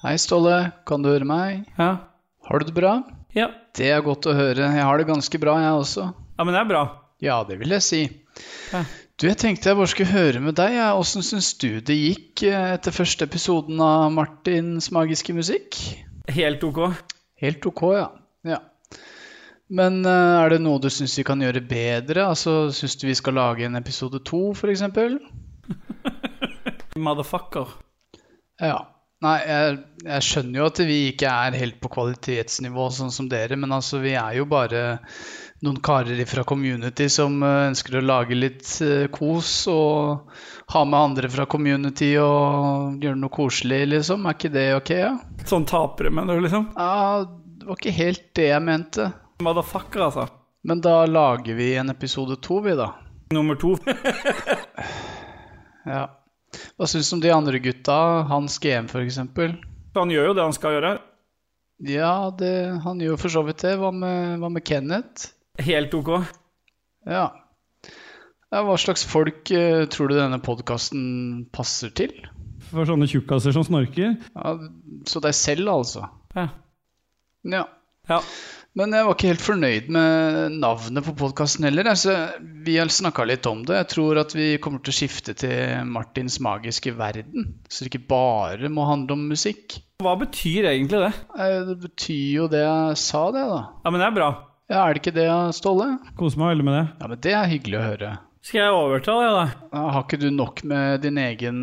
Hei, Ståle. Kan du høre meg? Ja. Har du det bra? ja. Det er godt å høre. Jeg har det ganske bra, jeg også. Ja, men det er bra. Ja, det vil jeg si. Ja. Du, jeg tenkte jeg bare skulle høre med deg. Åssen syns du det gikk eh, etter første episoden av Martins magiske musikk? Helt ok. Helt ok, ja. ja. Men eh, er det noe du syns vi kan gjøre bedre? Altså, Syns du vi skal lage en episode to, f.eks.? Motherfucker. Ja. Nei, jeg, jeg skjønner jo at vi ikke er helt på kvalitetsnivå sånn som dere, men altså vi er jo bare noen karer fra community som eh, ønsker å lage litt eh, kos og ha med andre fra community og gjøre noe koselig, liksom. Er ikke det ok, ja? Sånn tapere, mener du, liksom? Ja, det var ikke helt det jeg mente. Motherfucker, altså. Men da lager vi en episode to, vi, da. Nummer to. Ja. Hva syns du om de andre gutta? Hans GM, f.eks.? Han gjør jo det han skal gjøre. Ja, det, han gjør for så vidt det. Hva med, hva med Kenneth? Helt ok. Ja. ja. Hva slags folk uh, tror du denne podkasten passer til? For sånne tjukkaser som snorker. Ja, så deg selv, altså? Ja. Ja. ja. Men jeg var ikke helt fornøyd med navnet på podkasten heller. Altså, vi har snakka litt om det. Jeg tror at vi kommer til å skifte til Martins magiske verden. Så det ikke bare må handle om musikk. Hva betyr egentlig det? Eh, Det betyr jo det jeg sa, det, da. Ja, men det er bra. Ja, Er det ikke det, Ståle? Koser meg veldig med det. Ja, men Det er hyggelig å høre. Skal jeg overta det, da? Ja, Har ikke du nok med din egen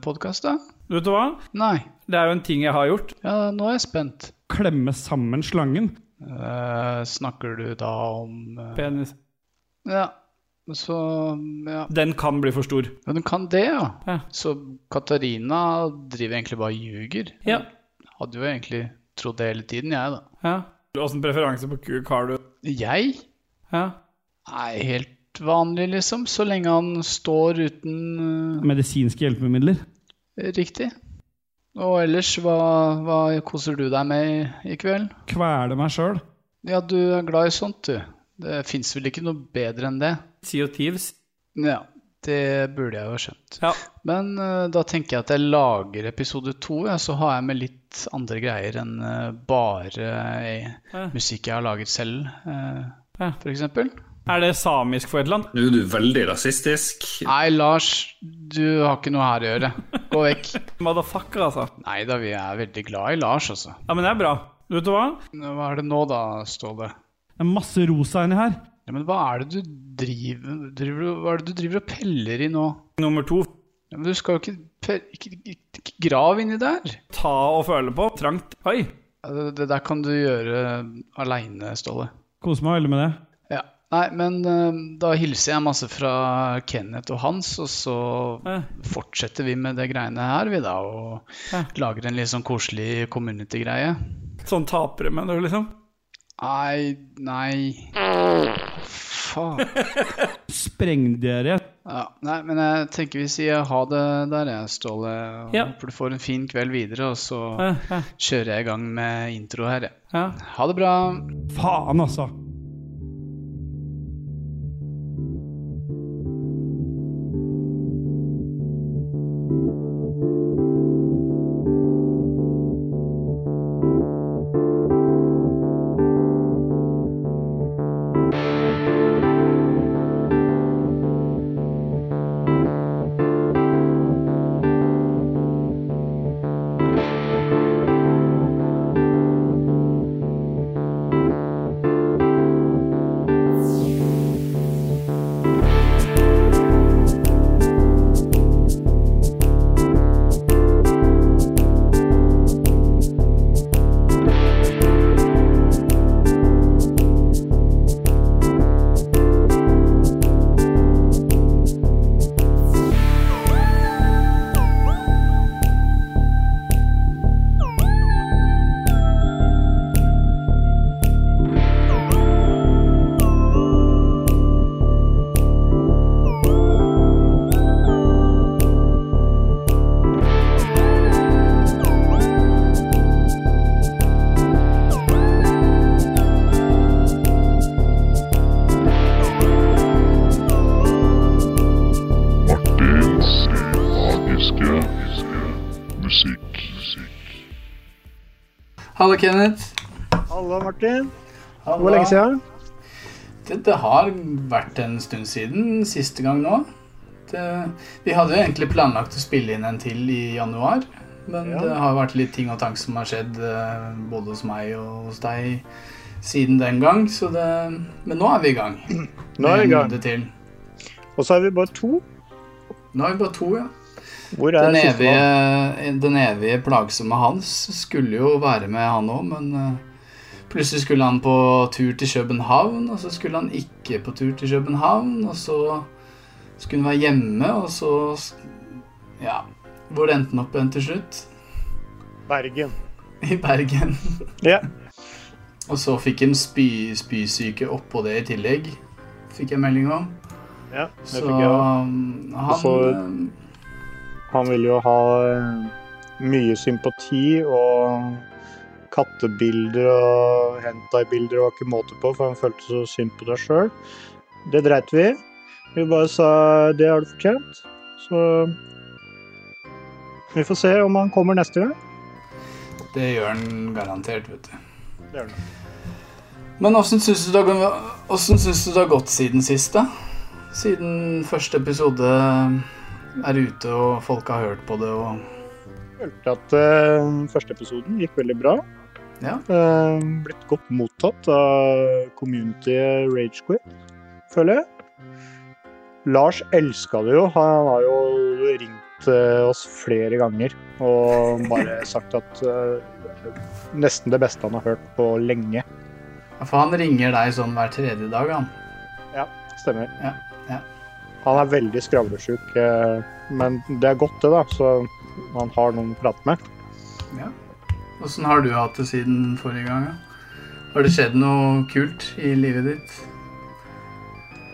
podkast, da? Vet du hva? Nei. Det er jo en ting jeg har gjort. Ja, nå er jeg spent. Klemme sammen slangen. Eh, snakker du da om uh, Penis. Ja, så Ja. Den kan bli for stor. Men den kan det, ja. Ja. Så Katarina driver egentlig bare og ljuger. Ja. Hadde jo egentlig trodd det hele tiden, jeg, da. ja. Åssen preferanse på kuk har du? Jeg Ja. er helt vanlig, liksom. Så lenge han står uten Medisinske hjelpemidler. Riktig. Og ellers, hva, hva koser du deg med i, i kveld? Kvele meg sjøl. Ja, du er glad i sånt, du. Det fins vel ikke noe bedre enn det? Sea of Thieves. Ja, det burde jeg jo ha skjønt. Ja. Men uh, da tenker jeg at jeg lager episode to, ja, så har jeg med litt andre greier enn uh, bare uh, musikk jeg har laget selv, uh, Ja. for eksempel. Er det samisk for et eller annet? Nå er du veldig rasistisk. Nei, Lars, du har ikke noe her å gjøre. Gå vekk. Motherfucker, altså. Nei da, vi er veldig glad i Lars, altså. Ja, men det er bra. Vet du hva? Hva er det nå da, Ståle? Det er masse rosa inni her. Ja, men hva er det du driver, driver Hva er det du driver og peller i nå? Nummer to. Ja, men du skal jo ikke, pe- ikke, ikke, ikke grave inni der. Ta og føle på. Trangt. Oi. Ja, Det, det der kan du gjøre aleine, Ståle. Kose meg veldig med det. Nei, men eh, da hilser jeg masse fra Kenneth og Hans, og så Ja. fortsetter vi med det greiene her, vi da, og Ja. lager en litt sånn koselig community-greie. Sånn tapere, mener du, liksom? Nei, nei Faen. Sprengdere. Ja, nei, men jeg tenker vi sier ha det der, jeg, Ståle. og Ja. Håper du får en fin kveld videre, og så Ja, ja, kjører jeg i gang med intro her, jeg. ja. Ha det bra. Faen, altså. Kenneth. Hallo, Martin. Hallo. Hvor lenge siden? Det, det har vært en stund siden siste gang nå. Det, vi hadde jo egentlig planlagt å spille inn en til i januar. Men Ja. det har vært litt ting og tank som har skjedd eh, både hos meg og hos deg siden den gang. Så det, men nå er vi i gang. Nå er vi i gang. Og så er vi bare to. Nå er vi bare to, ja. Hvor er Den evige, den evige plagsomme Hans skulle jo være med, han òg, men eh, plutselig skulle han på tur til København, og så skulle han ikke på tur til København, og så skulle han være hjemme, og så Ja. Hvor endte han opp igjen til slutt? Bergen. I Bergen. Ja. Og så fikk han spy, spysyke oppå det i tillegg, fikk jeg melding om. ja det Så fikk jeg òg. Så han eh, Han vil jo ha eh, mye sympati og kattebilder og hentai-bilder og ikke måte på, for han følte så synd på deg sjøl. Det dreit vi i. Vi bare sa det har du fortjent. Så vi får se om han kommer neste gang. Det gjør han garantert, vet du. Det gjør han. Men åssen syns du det har gått siden sist, da? Siden første episode er ute og folk har hørt på det og følte at uh, første episoden gikk veldig bra. Ja. Uh, blitt godt mottatt av community Ragequit, føler jeg. Lars elska det jo. Han har jo ringt uh, oss flere ganger og bare sagt at nesten det beste han har hørt på lenge. Ja, For han ringer deg sånn hver tredje dag, han. Stemmer. Ja, ja. Han er veldig skravlesjuk, eh, men det er godt det, da. Så han har noen å prate med. Ja. Åssen har du hatt det siden forrige gang? Ja? Har det skjedd noe kult i livet ditt?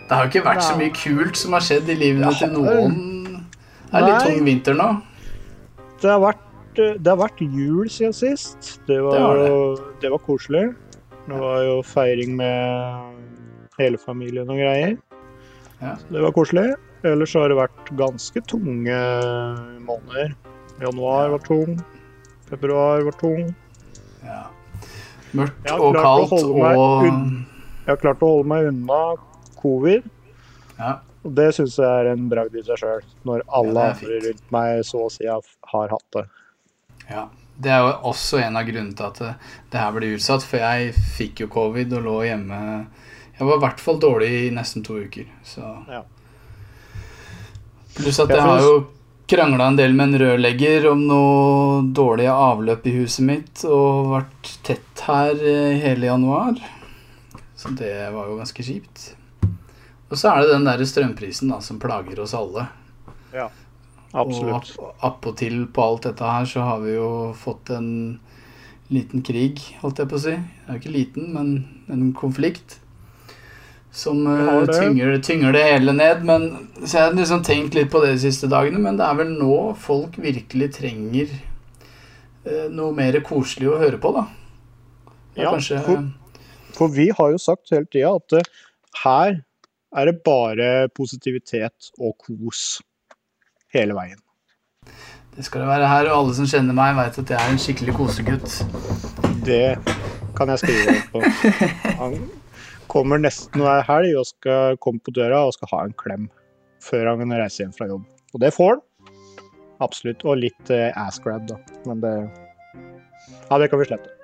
Det har jo ikke vært så mye kult som har skjedd i livet ditt til noen. Det er litt Nei. tung vinter nå. Det har vært, det har vært jul siden sist. Det var, Det var, det. det var koselig. Det var jo feiring med hele familien og greier. Ja. Det var koselig. Ellers har det vært ganske tunge måneder. Januar var tung. Februar var tung. Ja. Mørkt og kaldt og Jeg har klart å holde meg unna covid. ja. Og det syns jeg er en bragd i seg sjøl, når alle Ja, er andre rundt meg så å si har hatt det. Ja, Det er jo også en av grunnene til at det, det her ble utsatt. For jeg fikk jo covid og lå hjemme Jeg var i hvert fall dårlig i nesten to uker. Så Ja. Pluss at jeg har jo krangla en del med en rørlegger om noe dårlige avløp i huset mitt, og vært tett her hele januar. Så det var jo ganske kjipt. Og så er det den der strømprisen da, som plager oss alle. Ja, Absolutt. Og app- appåtil på alt dette her så har vi jo fått en liten krig, holdt jeg på å si. Det er jo ikke liten, men en konflikt. Som eh, det. tynger, tynger det hele ned. Men, så jeg har liksom tenkt litt på det de siste dagene, men det er vel nå folk virkelig trenger eh, noe mer koselig å høre på, da. Ja, kanskje for- For vi har jo sagt hele tida at uh, her er det bare positivitet og kos hele veien. Det skal det være her, og alle som kjenner meg, veit at jeg er en skikkelig kosegutt. Det kan jeg skrive på. Kommer nesten hver helg og skal komme på døra og skal ha en klem før han kan reise hjem fra jobb. Og det får han. Absolutt. Og litt eh, ass grab, da. Men det Ja, det kan vi slette.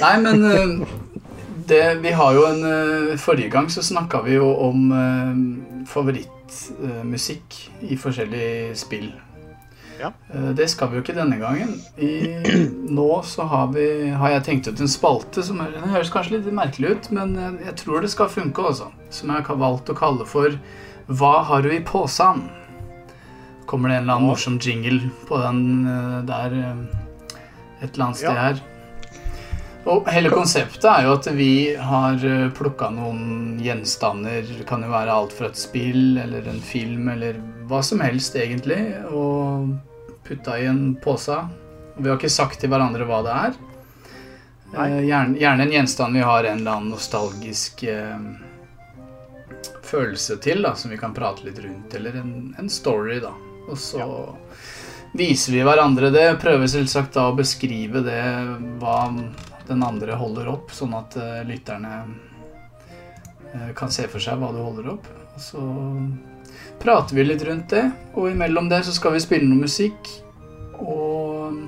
Nei, men eh, det, vi har jo en eh, Forrige gang så snakka vi jo om eh, favorittmusikk i forskjellige spill. Ja. Eh, Det skal vi jo ikke denne gangen. I, nå så har, vi, har jeg tenkt ut en spalte som er, høres kanskje litt merkelig ut, men eh, jeg tror det skal funke, altså. Som jeg har valgt å kalle for Hva har du i posen? Kommer det en eller annen morsom jingle på den eh, der et eller annet sted Ja. her? Og hele konseptet er jo at vi har plukka noen gjenstander. Det kan jo være alt fra et spill eller en film eller hva som helst, egentlig. Og putta i en pose. Vi har ikke sagt til hverandre hva det er. Eh, Gjerne, gjerne en gjenstand vi har en eller annen nostalgisk eh, følelse til, da, som vi kan prate litt rundt. Eller en, en story, da. Og så viser vi hverandre det. Prøver selvsagt da å beskrive det hva den andre holder opp, sånn at eh, lytterne eh, kan se for seg hva du holder opp. Og så prater vi litt rundt det, og imellom det så skal vi spille noe musikk. Og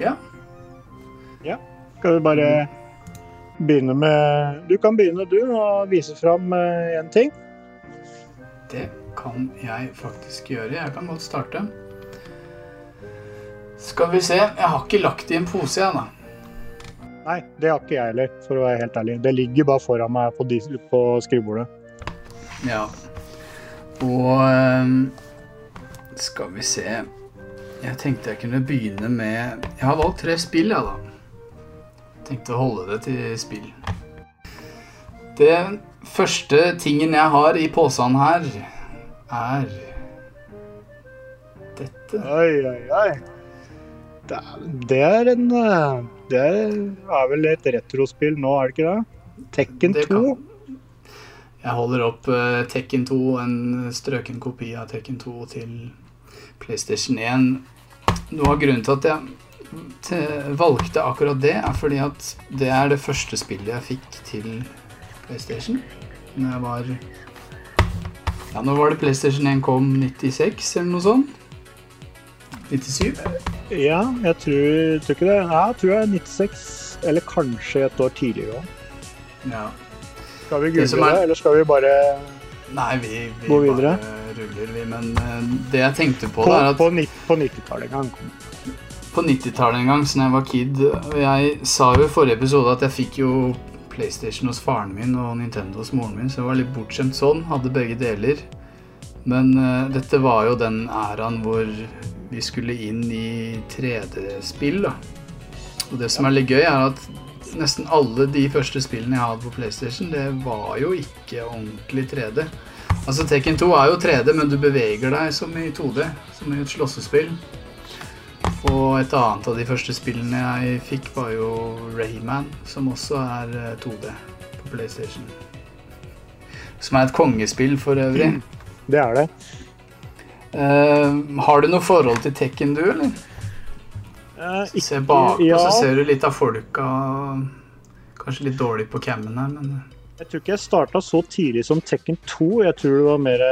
ja. Ja. Skal vi bare begynne med Du kan begynne, du, og vise fram én en ting. Det kan jeg faktisk gjøre. Jeg kan godt starte. Skal vi se. Jeg har ikke lagt det i en pose, jeg, da. Nei, det har ikke jeg heller, for å være helt ærlig. Det ligger bare foran meg på, på skrivebordet. Ja. Og ehm, Skal vi se Jeg tenkte jeg kunne begynne med Jeg har valgt tre spill, jeg, da. Tenkte å holde det til spill. Det første tingen jeg har i posen her, er dette. Oi, oi, oi. Det er, det er en eh, Det er, er vel et retrospill nå, er det ikke det? Tekken Det 2. kan- Jeg holder opp uh, Tekken 2, en strøken kopi av Tekken 2 til PlayStation 1. Noe av grunnen til at jeg valgte akkurat det, er fordi at det er det første spillet jeg fikk til PlayStation. Når jeg var Ja, nå var det PlayStation 1 kom 96 eller noe sånt. 97. Ja, jeg tror, tror ikke det. Ja, jeg tror det er 96, eller kanskje et år tidligere òg. Ja. Skal vi Det er- det, eller skal vi bare Nei, vi, vi Gå videre. bare ruller, vi. Men eh, det jeg tenkte på, På, da, er at på, på 90-tallet en gang. på 90-tallet en gang, så jeg var kid Jeg sa jo i forrige episode at jeg fikk jo PlayStation hos faren min og Nintendo hos moren min, så jeg var litt bortskjemt sånn. Hadde begge deler. Men uh, dette var jo den æraen hvor vi skulle inn i 3D-spill, da. Og det som er litt gøy, er at nesten alle de første spillene jeg hadde på PlayStation, det var jo ikke ordentlig 3D. Altså Tekken 2 er jo 3D, men du beveger deg som i 2D, som i et slåssespill. Og et annet av de første spillene jeg fikk, var jo Rayman, som også er eh, 2D på PlayStation. Som er et kongespill for øvrig. Det er det. Uh, har du noe forhold til Tekken, du, eller? Eh, Du ser bak, ja. og så ser du litt av folka. Kanskje litt dårlig på cammen her, men Jeg tror ikke jeg starta så tidlig som Tekken 2. Jeg tror det var mer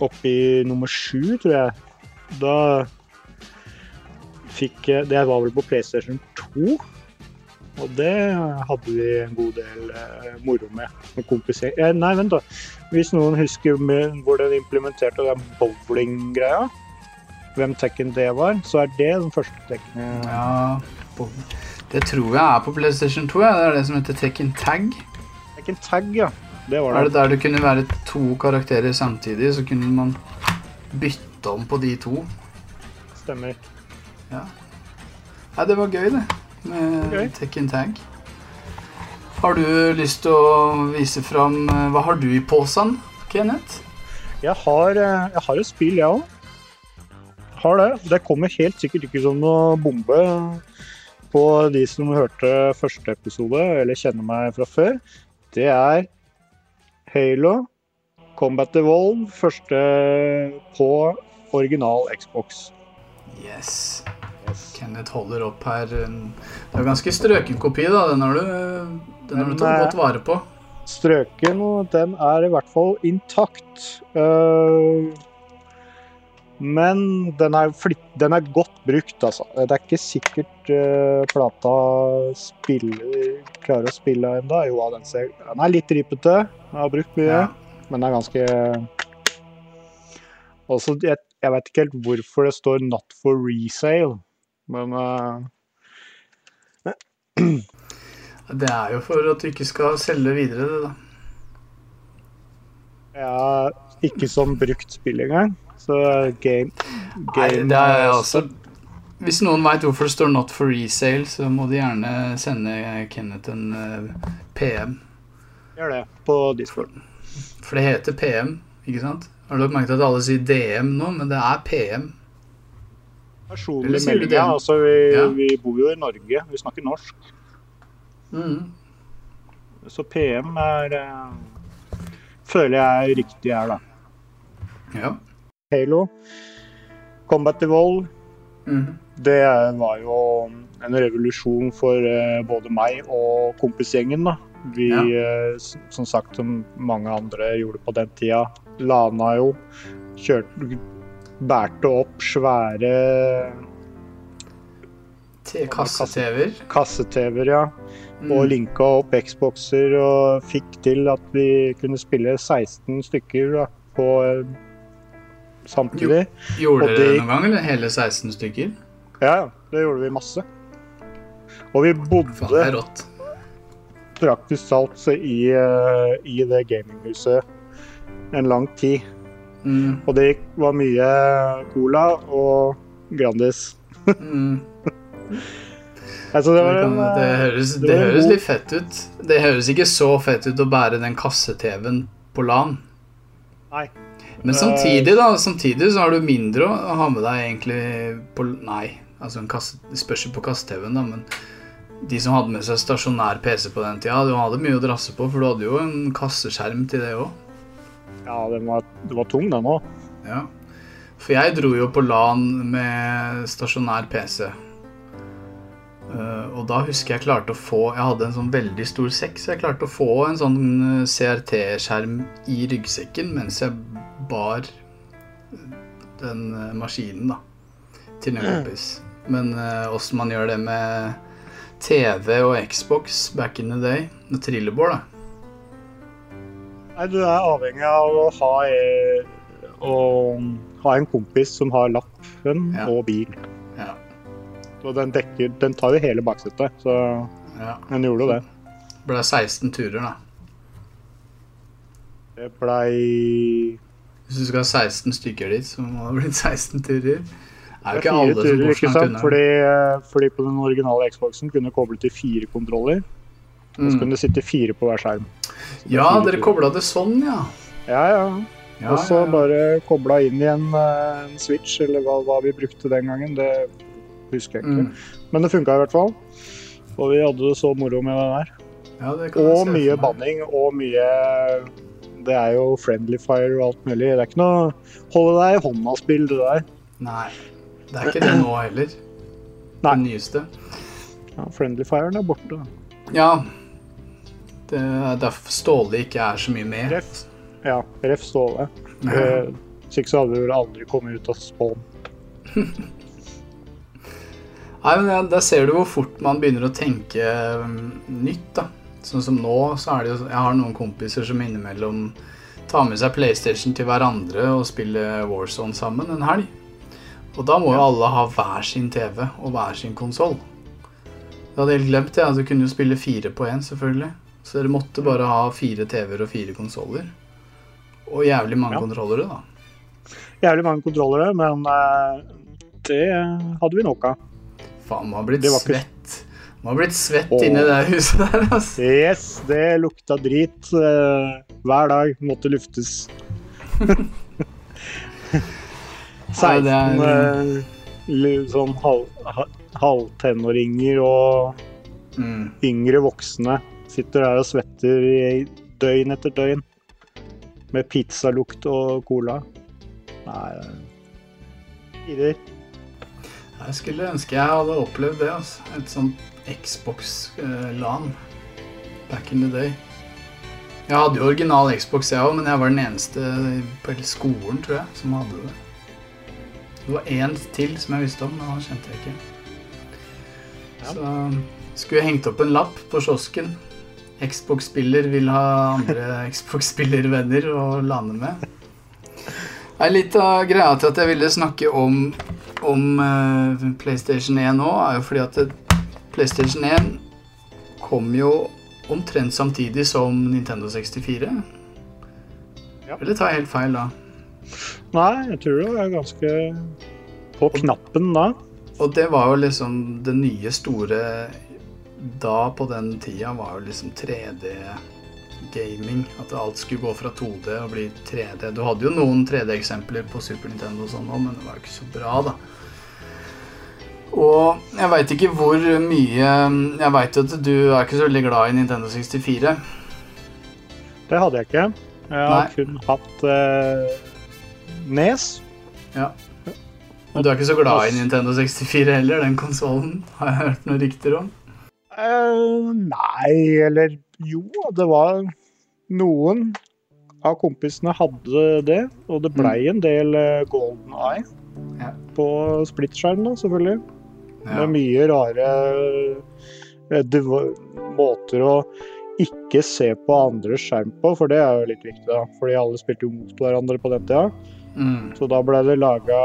oppe oppi nummer sju, tror jeg. Da fikk jeg Det var vel på PlayStation 2. Og det hadde vi en god del eh, moro med. med kompiser. Eh, nei, vent, da. Hvis noen husker med, hvor den implementerte den bowling-greia, hvem Tekken det var, så er det den første Tekken. ja Det tror jeg er på PlayStation 2. Ja. Det er det som heter Tekken Tag. Tekken Tag, ja. Det var Er det. det der det kunne være to karakterer samtidig, så kunne man bytte om på de to? Stemmer. Ja. Nei, det var gøy, det. Med okay. Tekken Tag. Har du lyst til å vise fram eh, Hva har du i posen, Kenneth? Jeg har, eh, jeg har et spill, jeg òg. Har det. Det kommer helt sikkert ikke som noe bombe på de som hørte første episode, eller kjenner meg fra før. Det er Halo Combat Evolve, første på original Xbox. Yes. Kenneth holder opp her. Det er ganske strøken kopi, da. Den har du, den har du tatt godt vare på. Strøken, den er i hvert fall intakt. Eh, men den er, flitt, den er godt brukt, altså. Det er ikke sikkert uh, plata spiller, klarer å spille ennå. Jo, ja, den, ser, den er litt ripete. Jeg har brukt mye, Ja. men den er ganske Også, jeg, jeg vet ikke helt hvorfor det står 'not for resale', men uh... Det er jo for at du ikke skal selge videre, det, da. er ikke som brukt spill engang. Så game, Nei, game det er altså Hvis noen veit hvorfor det står 'not for resale', så må de gjerne sende Kenneth en eh, PM. Gjør det på Discord. For det heter PM, ikke sant? Har du merket at alle sier DM nå, men det er PM. Personlig melding, ja. Altså, vi, Ja. vi bor jo i Norge, vi snakker norsk. Mm. Så PM er eh, Føler jeg er riktig her, da. Ja. Halo. Combat Evolve. Mm. Det var jo en revolusjon for eh, både meg og kompisgjengen. da. Vi, Ja. eh, som sagt, som mange andre gjorde på den tida, lana jo. Kjørte Bærte opp svære Kasse-TV-er. kasse-TV-er, ja. Mm. Og linka opp Xboxer og fikk til at vi kunne spille 16 stykker da, på eh, samtidig. Gjorde og dere det- det noen gang, eller hele 16 stykker? Ja, ja. Det gjorde vi masse. Og vi det bodde praktisk talt i, eh, i det gaminghuset en lang tid. Mm. Og det var mye cola og Grandis. Mm. Altså, det Det, var en, det, eh, høres, det det høres litt fett ut. Det høres ikke så fett ut å bære den kasse-TV-en på LAN. Nei. Men samtidig da, samtidig så har du mindre å ha med deg egentlig på Nei, altså en det spørs jo på kasse-TV-en, da, men de som hadde med seg stasjonær PC på den tida, du hadde mye å drasse på, for du hadde jo en kasseskjerm til det òg. Ja, den var, det var tung, den òg. Ja. For jeg dro jo på LAN med stasjonær PC. Uh, og da husker jeg klarte å få Jeg hadde en sånn veldig stor sekk, så jeg klarte å få en sånn eh, CRT-skjerm i ryggsekken mens jeg bar den eh, maskinen, da. Til en kompis. Men åssen man gjør det med TV og Xbox back in the day Med trillebår, da. Nei, du er avhengig av å ha, eh, å ha en kompis som har lappen Ja. og bil. Ja. Og den dekker Den tar jo hele baksetet, så ja. den gjorde jo det. Ble 16 turer, da. Det blei Hvis du skal ha 16 stykker dit, så må det bli 16 turer. Det er jo ikke alle som turer, ikke sant? Fordi, eh, fordi på den originale Xboxen kunne du koble til fire kontroller. Og så Mm. kunne det sitte fire på hver skjerm. Er Ja, dere kobla det sånn, ja. Ja, ja. ja Og så ja, ja. bare kobla inn i en, eh, en switch, eller hva, hva vi brukte den gangen. Det husker jeg ikke. Mm. Men det funka i hvert fall. Og vi hadde det så moro med den jeg Og mye banning og mye Det er jo friendly fire og alt mulig. Det er ikke noe holde deg i hånda-spill, det der. Nei. Det er ikke det nå heller. Nei. Det nyeste. Ja, friendly firen er borte. Ja. Det er derfor Ståle ikke er så mye med. Ref. Ja, ref Ståle. Ja. Hvis ikke så hadde vi vel aldri kommet ut av spawn. Nei, men Der ser du hvor fort man begynner å tenke um, nytt, da. Sånn som nå, så er det jo Jeg har noen kompiser som innimellom tar med seg PlayStation til hverandre og spiller Warzone sammen en helg. Og da må jo alle ha hver sin TV og hver sin konsoll. Det hadde jeg helt glemt. Ja. Du kunne jo spille fire på én, selvfølgelig. Så dere måtte bare ha fire TV-er og fire konsoller. Og jævlig mange Ja. kontrollere, da. Jævlig mange kontrollere, men eh, det hadde vi nok av. Faen, man har blitt svett. Man har blitt svett og... inni det huset der, altså. Yes, det lukta drit uh, hver dag. Måtte luftes. 16 det er- eh, sånn halvtenåringer hal, og Mm. yngre voksne sitter der og svetter i døgn etter døgn. Med pizzalukt og cola. Nei er Tider. Jeg skulle ønske jeg hadde opplevd det. altså. Et sånt Xbox-LAN back in the day. Jeg hadde jo original Xbox, jeg òg, men jeg var den eneste på hele skolen tror jeg, som hadde det. Det var én til som jeg visste om, men han kjente jeg ikke. Ja. Så skulle jeg hengt opp en lapp på kiosken. Xbox-spiller vil ha andre Xbox-spillervenner å lane med. Det er litt av greia til at jeg ville snakke om, om eh, PlayStation 1 nå, er jo fordi at det, PlayStation 1 kom jo omtrent samtidig som Nintendo 64. Ja. Eller tar jeg helt feil da? Nei, jeg tror det er ganske på knappen da. Og det var jo liksom det nye store da på den tida var jo liksom 3D-gaming. At alt skulle gå fra 2D og bli 3D. Du hadde jo noen 3D-eksempler på Super Nintendo og sånn òg, men det var jo ikke så bra, da. Og jeg veit ikke hvor mye Jeg veit at du er ikke så veldig glad i Nintendo 64. Det hadde jeg ikke. Jeg har Nei. kun hatt uh, Nes. Ja. Men du er ikke så glad i Nintendo 64 heller, den konsollen? Har jeg hørt noen rykter om? Uh, nei, eller jo, det var noen av kompisene hadde det, og det blei en del eh, Golden Eye Ja. på splittskjerm, da, selvfølgelig. Ja. Med mye rare eh, måter å ikke se på andres skjerm på, for det er jo litt viktig, da. Fordi alle spilte jo mot hverandre på den tida. Mm. Så da ble det laga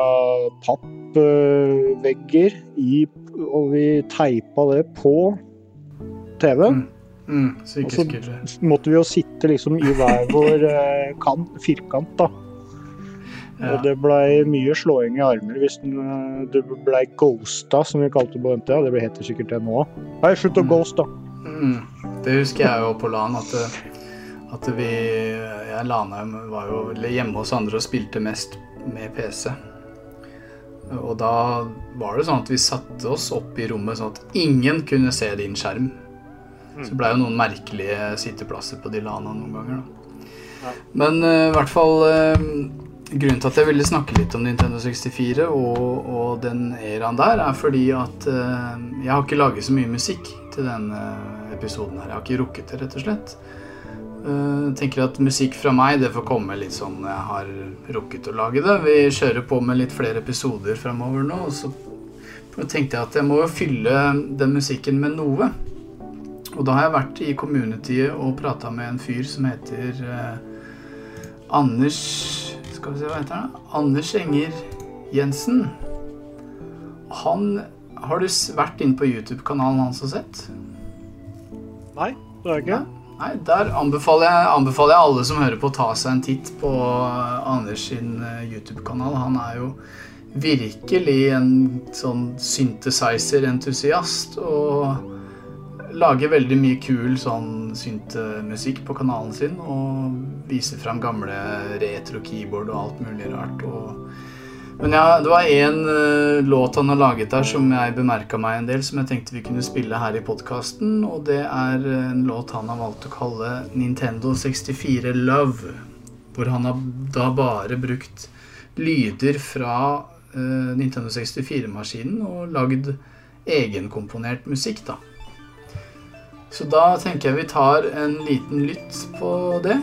pappvegger i Og vi teipa det på TV-en. Mm. Mm, Og så- Så måtte vi jo sitte liksom i hver vår eh, kant, firkant, da. Ja. Og det blei mye slåing i armer hvis den, du det blei ghosta, som vi kalte det på den tida. Det heter sikkert det nå òg. Nei, slutt å Mm. ghost, da. Mm. Det husker jeg jo på LAN, at, at vi Jeg LAN var jo hjemme hos andre og spilte mest med PC. Og da var det sånn at vi satte oss opp i rommet sånn at ingen kunne se din skjerm. Så det blei jo noen merkelige sitteplasser på de LAN-ene noen ganger, da. Men uh, i hvert fall eh, Grunnen til at jeg ville snakke litt om Nintendo 64 og, og den eraen der, er fordi at uh, jeg har ikke laget så mye musikk til denne episoden her. Jeg har ikke rukket det, rett og slett. Uh, tenker at musikk fra meg det får komme litt sånn jeg har rukket å lage det. Vi kjører på med litt flere episoder framover nå, og så tenkte jeg at jeg må jo fylle den musikken med noe. Og da har jeg vært i communityet og prata med en fyr som heter uh, Anders Skal vi se, hva heter han? Anders Enger Jensen. Han Har du vært inne på YouTube-kanalen hans og sett? Nei, det har jeg ikke. Nei, der anbefaler jeg, anbefaler jeg alle som hører på, å ta seg en titt på eh, Anders sin eh, YouTube-kanal. Han er jo virkelig en sånn synthesizer-entusiast og lager veldig mye kul sånn syntemusikk på kanalen sin og viser fram gamle retro-keyboard og alt mulig rart. Og men ja, det var én låt han har laget der som jeg bemerka meg en del, som jeg tenkte vi kunne spille her i podkasten. Og det er eh, en låt han har valgt å kalle Nintendo 64 Love. Hvor han har da bare brukt lyder fra uh, Nintendo 64-maskinen og lagd egenkomponert musikk, da. Så da tenker jeg vi tar en liten lytt på det.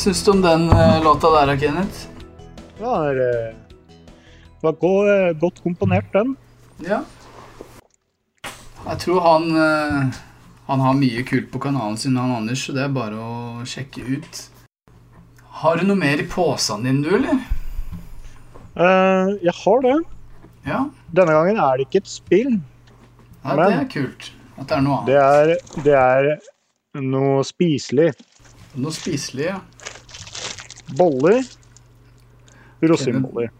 Syns du om den eh, låta der, Kenneth? Det var, eh, det var gå- eh, godt komponert, den. Ja. Jeg tror han Han har mye kult på kanalen sin, han Anders, så det er bare å sjekke ut. Har du noe mer i posen din, du, eller? Uh, jeg har det. Ja. Denne gangen er det ikke et spill. ja Men- det er kult. At det er noe Det annet. er, det er noe spiselig. Noe spiselig, ja. Boller. Rosinboller.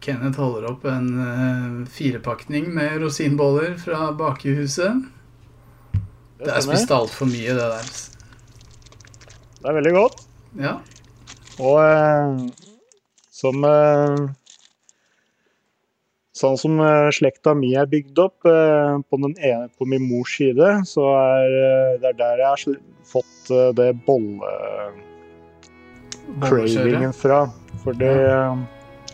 Kenneth holder opp en uh, firepakning med rosinboller fra bakehuset. Det er spist altfor mye, det der. Det er veldig godt. Ja. Og uh, som uh, Sånn som slekta mi er bygd opp på, den ene, på min mors side, så er det er der jeg har fått det bolle-cravingen Bollekjøret. fra. For det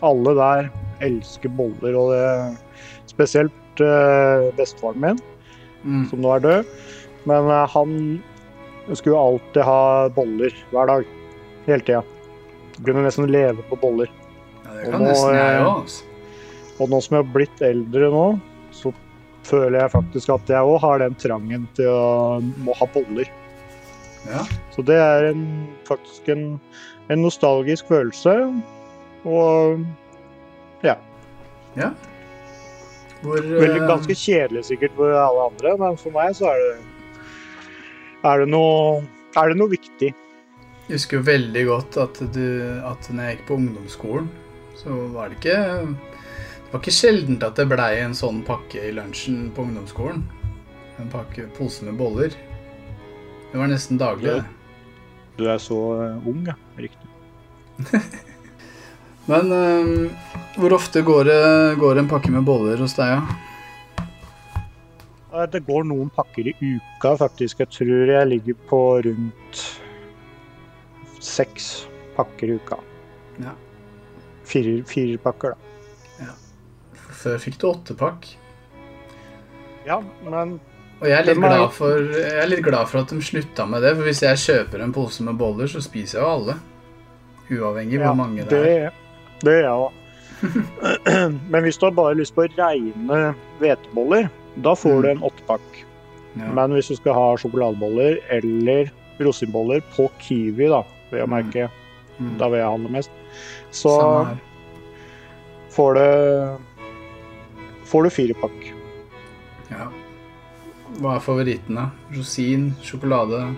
Alle der elsker boller, og det spesielt uh, bestefaren min, Mm. som nå er død. Men uh, han skulle alltid ha boller hver dag. Hele tida. Kunne nesten leve på boller. Ja, det Og nå, nesten jeg eh, òg. Altså. Og nå som jeg har blitt eldre nå, så føler jeg faktisk at jeg òg har den trangen til å må ha boller. Ja. Så det er en, faktisk en, en nostalgisk følelse. Og ja. Hvor, veldig, eh, ganske kjedelig sikkert for alle andre, men for meg så er det er det noe, er det noe viktig. Jeg husker jo veldig godt at du at når jeg gikk på ungdomsskolen, så var det ikke Det var ikke sjeldent at det blei en sånn pakke i lunsjen på ungdomsskolen. En pakke pose med boller. Det var nesten daglig. Ja. det. Du er så eh, ung, ja. Men um, hvor ofte går det går en pakke med boller hos deg, da? Ja? Det går noen pakker i uka, faktisk. Jeg tror jeg ligger på rundt seks pakker i uka. Ja. Fire, fire pakker, da. Før fikk du åttepakk. Ja, men Og jeg er, for, jeg er litt glad for at de slutta med det, for hvis jeg kjøper en pose med boller, så spiser jeg jo alle. Uavhengig ja, hvor mange det er. det gjør jeg òg. Men hvis du har bare lyst på reine hveteboller, da får Mm. du en åttepakk. Ja. Men hvis du skal ha sjokoladeboller eller rosinboller på Kiwi, da, vil jeg Mm. merke, Mm. da vil jeg handle mest, så får du får du firepakk. Ja. Hva er favoritten, da? Rosin, sjokolade,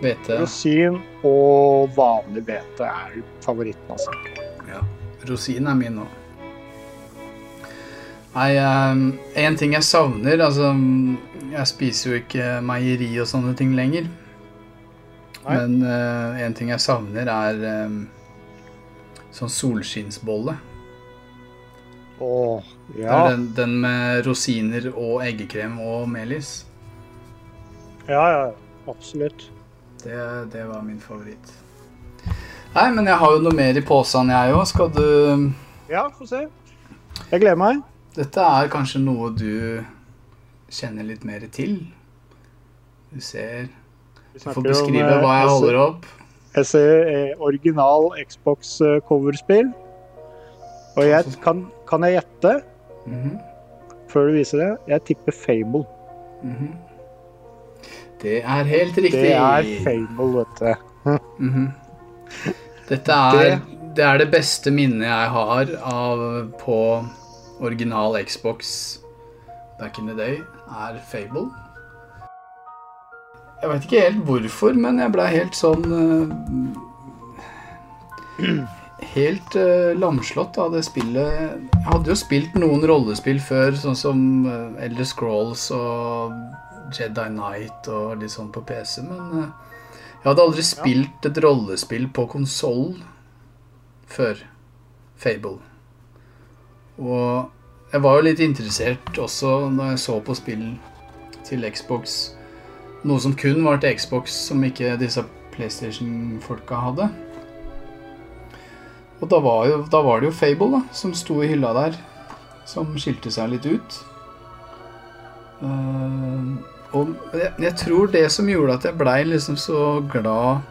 hvete? Rosin og vanlig hvete er favoritten, altså. Ja. Rosin er min òg. Nei, én ting jeg savner Altså, jeg spiser jo ikke meieri og sånne ting lenger. Nei. Men én ting jeg savner, er eh, sånn solskinnsbolle. Åh, Det ja. er den, den med rosiner og eggekrem og melis. Ja, ja, absolutt. Det, det var min favoritt. Nei, men jeg har jo noe mer i posen, jeg òg. Skal du Ja, få se. Jeg gleder meg. Dette er kanskje noe du kjenner litt mer til. Du ser Du får beskrive om, eh, hva jeg holder opp. Jeg ser eh, original Xbox-coverspill. Og jeg, kan, kan jeg gjette, Mhm, før du viser det, jeg tipper Fable. mhm. Det er helt riktig. Det er Fable, vet du. Mhm. Dette er det er det beste minnet jeg har av på original Xbox back in the day, er Fable. Jeg veit ikke helt hvorfor, men jeg blei helt sånn uh, Helt uh, lamslått av det spillet. Jeg hadde jo spilt noen rollespill før, sånn som uh, Elder Scrolls og Jedi Knight og litt sånn på PC, men eh, jeg hadde aldri spilt et rollespill på konsoll før Fable. Og jeg var jo litt interessert også når jeg så på spill til Xbox. Noe som kun var til Xbox, som ikke disse PlayStation-folka hadde. Og da var, jo, da var det jo Fable da, som sto i hylla der, som skilte seg litt ut. Eh, og jeg, jeg tror det som gjorde at jeg blei liksom så glad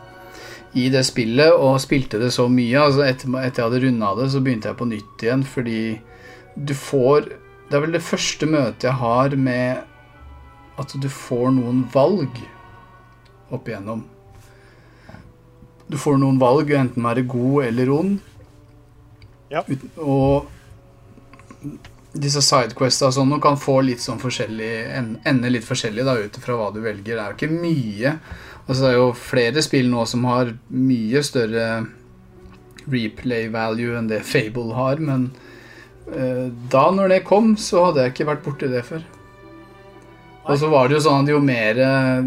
i det spillet og spilte det så mye. Altså etter, etter jeg hadde runda det, så begynte jeg på nytt igjen fordi du får Det er vel det første møtet jeg har med at du får noen valg opp igjennom. Du får noen valg, enten være god eller ond. Ja. Og disse sidequesta og sånn og kan få litt sånn forskjellig ende litt forskjellig da ut ifra hva du velger. Det er jo ikke mye. Altså det er jo flere spill nå som har mye større replay value enn det Fable har, men eh, da når det kom, så hadde jeg ikke vært borti det før. Og så var det jo sånn at jo mer,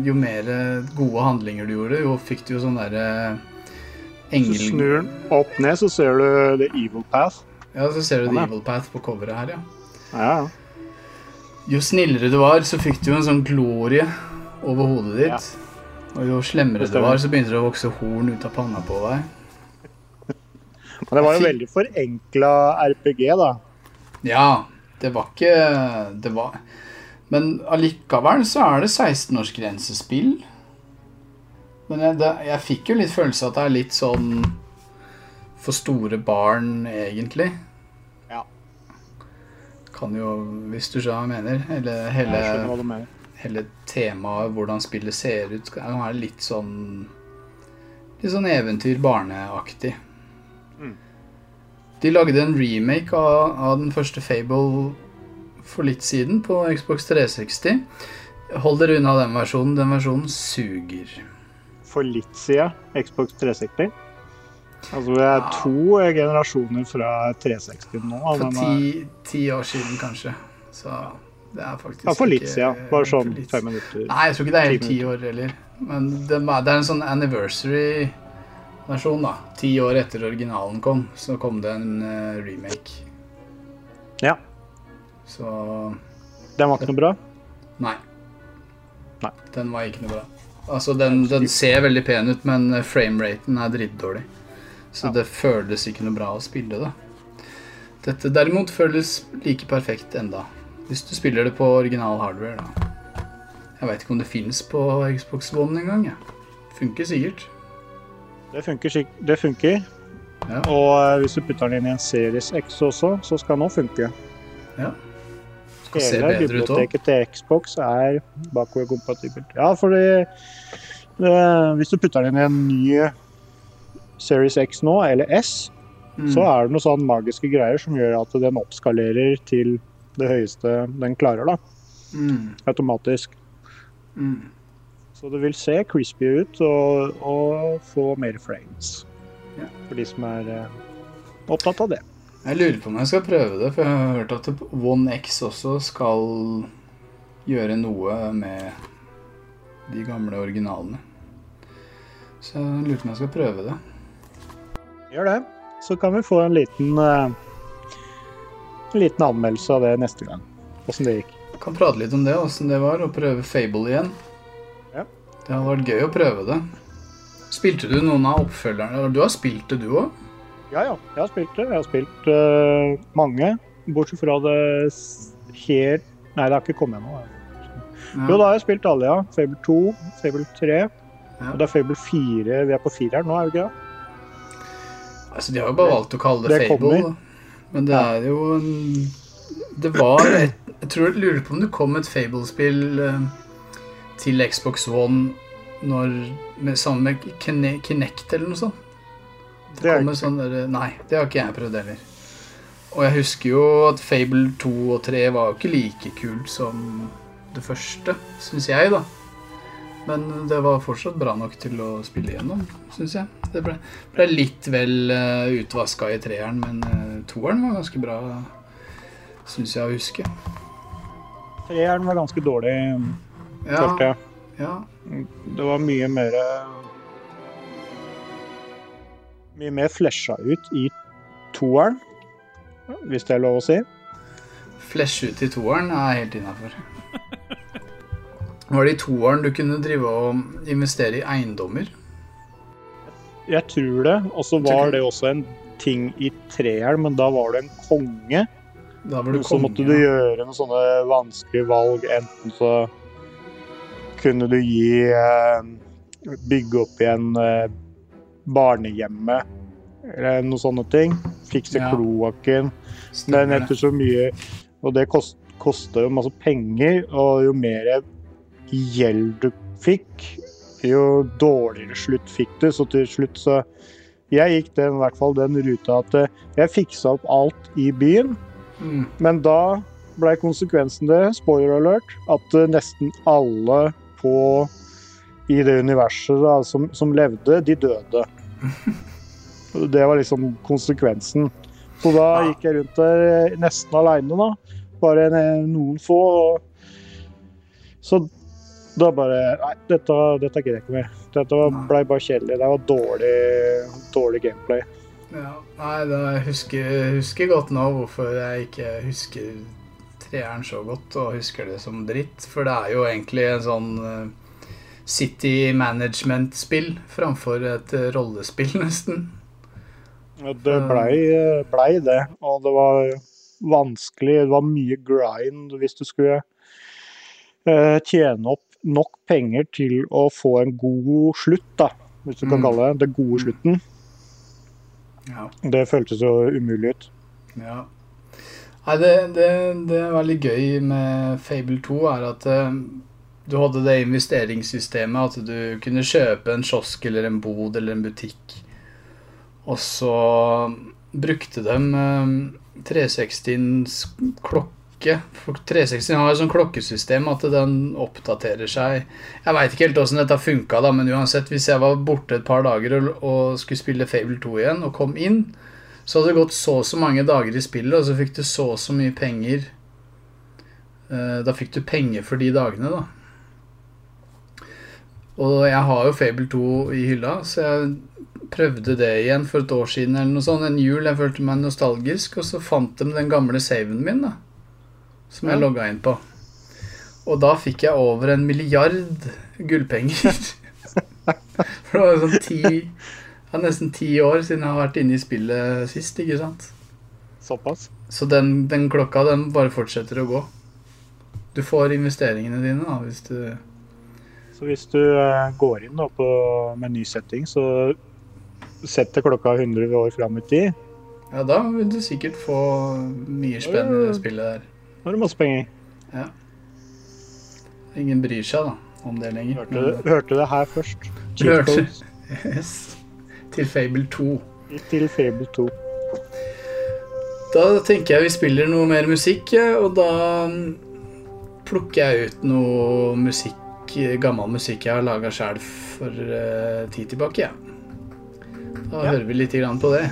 jo mer gode handlinger du gjorde, jo fikk du jo sånn derre engel... Så snur den opp ned, så ser du The Evil Path. Ja, så ser du Sånn, The. Evil Path på coveret her, ja. Ja, ja. Jo snillere du var, så fikk du jo en sånn glorie over hodet ditt. Og jo slemmere du var, så begynte det å vokse horn ut av panna på deg. Men det var jo veldig forenkla RPG, da. Ja, det var ikke Det var Men allikevel så er det 16-årsgrensespill. Men jeg, det, jeg fikk jo litt følelse av at det er litt sånn for store barn, egentlig. Kan jo, hvis du skjønner hva jeg mener. Hele, Jeg hele, hva mener. hele temaet, hvordan spillet ser ut, kan være litt sånn Litt sånn eventyr, barneaktig. Mm. De lagde en remake av, av den første Fable for litt siden på Xbox 360. Hold dere unna den versjonen. Den versjonen suger. For litt siden Xbox 360. Altså vi er Ja. to generasjoner fra 360 nå. For ti, ti år siden, kanskje. Så det er faktisk ja, for litt siden. siden. Bare sånn fem minutter. Nei, jeg tror ikke det er helt Ti år heller. Men det, det er en sånn anniversary-versjon, da. Ti år etter originalen kom, så kom det en eh, remake. Ja. Så Den var ikke noe bra. nei. Nei. Den var ikke noe bra. Altså, den, den ser veldig pen ut, men eh, frameraten er drittdårlig. Så det føles ikke noe bra å spille det. Dette derimot føles like perfekt enda. Hvis du spiller det på original hardware, da. Jeg veit ikke om det fins på Xbox One engang. Ja. Funker sikkert. Det funker. Det funker. Ja. Og eh, hvis du putter den inn i en Series X også, så skal den òg funke. ja. Skal se Hele bedre ut òg. biblioteket til Xbox er bakoverkompatibelt. Ja, fordi det, hvis du putter den inn i en ny Series X nå, eller S, Mm. så er det noen sånn magiske greier som gjør at den oppskalerer til det høyeste den klarer, da. Mm. Automatisk. Mm. Så det vil se crispy ut og, og få mer frames. Ja. For de som er eh, opptatt av det. Jeg lurer på om jeg skal prøve det, for jeg har hørt at One X også skal gjøre noe med de gamle originalene. Så jeg lurer på om jeg skal prøve det. Gjør det. Så kan vi få en liten, eh, en liten anmeldelse av det neste gang. Åssen det gikk. Jeg kan prate litt om det, åssen det var, å prøve Fable igjen. Ja. Det har vært gøy å prøve det. Spilte du noen av oppfølgerne? Du har spilt det, du òg? Ja, ja. Jeg har spilt det. Jeg har spilt uh, mange. Bortsett fra det helt Nei, det har ikke kommet ennå. Jo, da har jeg spilt alle, ja. Fable 2, Fable 3. Ja. Og det er Fable 4. Vi er på fireren nå, er vi ikke det? Altså, de har jo bare valgt å kalle det, Det Fable. kommer. Men det er jo en Det var et Jeg tror jeg lurer på om det kom et Fable-spill eh, til Xbox One når, med, sammen med Kine- Kinect eller noe sånt. Det, Det er kom et sånn der, Nei, det har ikke jeg prøvd heller. Og jeg husker jo at Fable 2 og 3 var jo ikke like kult som det første, syns jeg, da. Men det var fortsatt bra nok til å spille gjennom, syns jeg. Det ble, ble litt vel uh, utvaska i treeren, men uh, toeren var ganske bra, syns jeg å huske. Treeren var ganske dårlig, Ja, følte jeg. ja. Det var mye mer Mye mer flesja ut i toeren, hvis det er lov å si. Flesh ut i toeren er helt innafor. Var det i toeren du kunne drive og investere i eiendommer? Jeg tror det. Og så var det også en ting i treeren, men da var det en konge. Da var du Så konge. måtte du gjøre noen sånne vanskelige valg. Enten så kunne du gi eh, Bygge opp igjen eh, barnehjemmet eller noen sånne ting. Fikse Ja. kloakken. Men etter så mye Og det kost, kosta jo masse penger, og jo mer gjeld du fikk, jo dårligere slutt fikk du. Så til slutt så Jeg gikk den, i hvert fall den ruta at eh, jeg fiksa opp alt i byen, Mm. men da ble konsekvensen det, spoiler alert, at eh, nesten alle på i det universet da, som, som levde, de døde. Det var liksom konsekvensen. Så da gikk jeg rundt der eh, nesten aleine, da. Bare en- noen få. Så da bare Nei, dette, dette gidder jeg ikke mer. Dette blei ble bare kjedelig. Det var dårlig, dårlig gameplay. Ja, nei, da jeg husker, husker godt nå hvorfor jeg ikke husker treeren så godt, og husker det som dritt. For det er jo egentlig en sånn eh, City Management-spill framfor et eh, rollespill, nesten. Ja, Det blei ble det, og det var vanskelig. Det var mye grind hvis du skulle eh, tjene opp nok penger til å få en god slutt, da. Hvis du kan Mm. kalle det det gode slutten. Ja. Det føltes jo umulig ut. Ja. Nei, det, det, det er veldig gøy med Fable 2, er at uh, du hadde det investeringssystemet at du kunne kjøpe en kiosk eller en bod eller en butikk, og så brukte de uh, 360-ens klokke. For 360 har et sånn klokkesystem at den oppdaterer seg. Jeg veit ikke helt åssen dette funka, da, men uansett, hvis jeg var borte et par dager og, og skulle spille Fable 2 igjen, og kom inn, så hadde det gått så og så mange dager i spillet, og så fikk du så og så mye penger. Eh, Da fikk du penger for de dagene, da. Og jeg har jo Fable 2 i hylla, så jeg prøvde det igjen for et år siden eller noe sånt. En jul. Jeg følte meg nostalgisk, og så fant de den gamle saven min, da. Som jeg Ja. logga inn på. Og da fikk jeg over en milliard gullpenger. For det var sånn ti er nesten ti år siden jeg har vært inne i spillet sist, ikke sant? Såpass. Så den, den klokka, den bare fortsetter å gå. Du får investeringene dine, da, hvis du Så hvis du eh, går inn da på menysetting, så setter klokka 100 år fram i tid. Ja, da vil du sikkert få mye spennende spillet der. Da har du masse penger. Ingen bryr seg, da, om det lenger. Hørte, hørte det her først. Hørte. Yes. Til Fable 2. til Fable 2. Da tenker jeg vi spiller noe mer musikk, og da mm, plukker jeg ut noe musikk, gammel musikk jeg har laga sjøl for uh, tid tilbake. Ja. Da Ja. hører vi litt grann på det.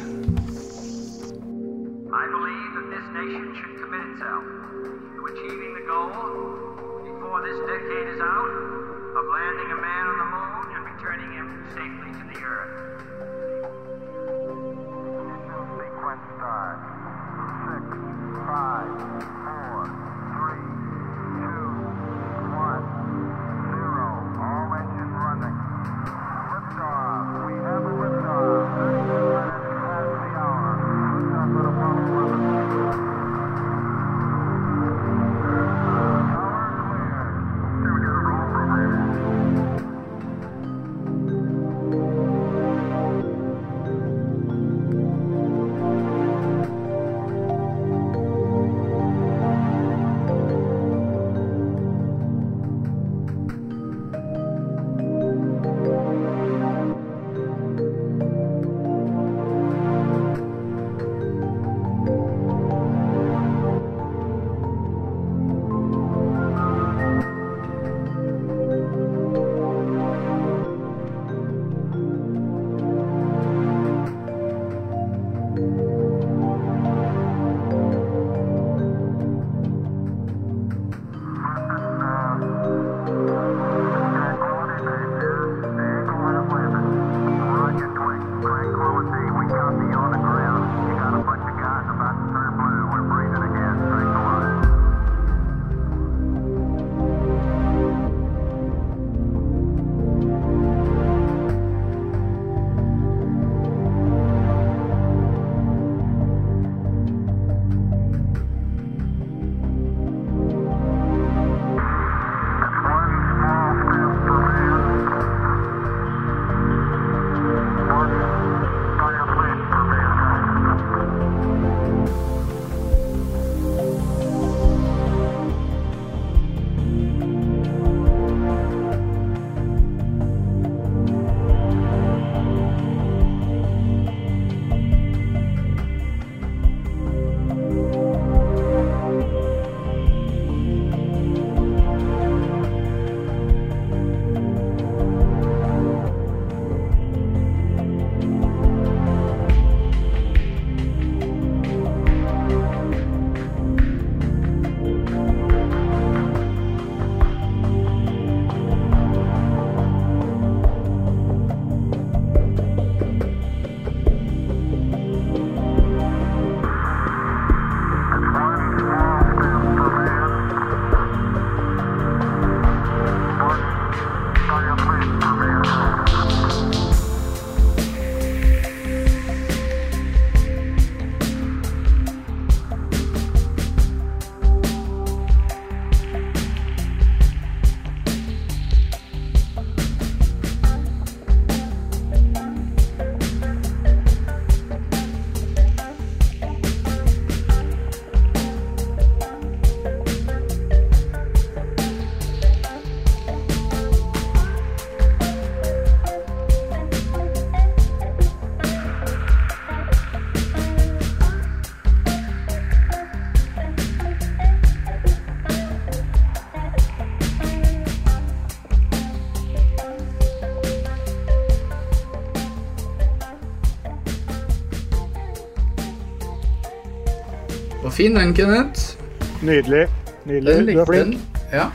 Fin den, Kenneth. Nydelig. Nydelig. Du er flink. den. Ja.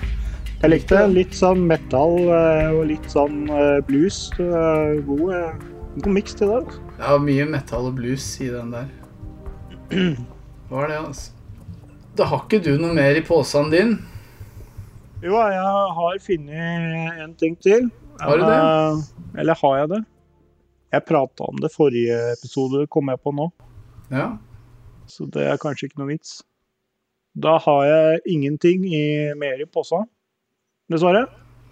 Jeg likte. Litt sånn metal eh, og litt sånn eh, blues. Er God, eh, god miks til det. altså. Var mye metal og blues i den der. Var det, altså. Da har ikke du noe mer i posen din? Jo, jeg har funnet en ting til. Har du det? Eh, Eller har jeg det? Jeg prata om det forrige episode, kom jeg på nå. Ja. Så det er kanskje ikke noe vits. Da har jeg ingenting i, mer i posa, dessverre.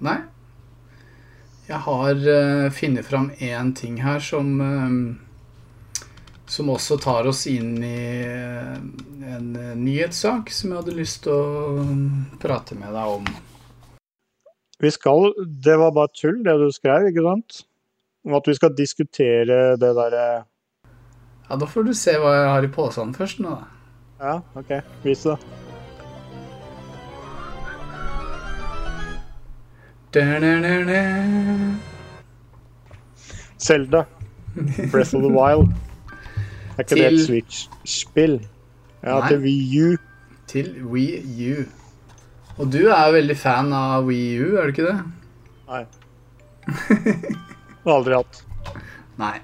Nei. Jeg har uh, funnet fram én ting her som uh, Som også tar oss inn i uh, en nyhetssak som jeg hadde lyst til å prate med deg om. Vi skal Det var bare tull, det du skrev, ikke sant? Om at vi skal diskutere det derre Ja, Da får du se hva jeg har i posen først nå, da. Ja, OK. Vis det. Selda. Breath of the Wild. Er ikke det et Switch-spill? Ja, Nei. til Wii U. Til Wii U. Og du er veldig fan av Wii U, er du ikke det? Nei. Aldri hatt. Nei.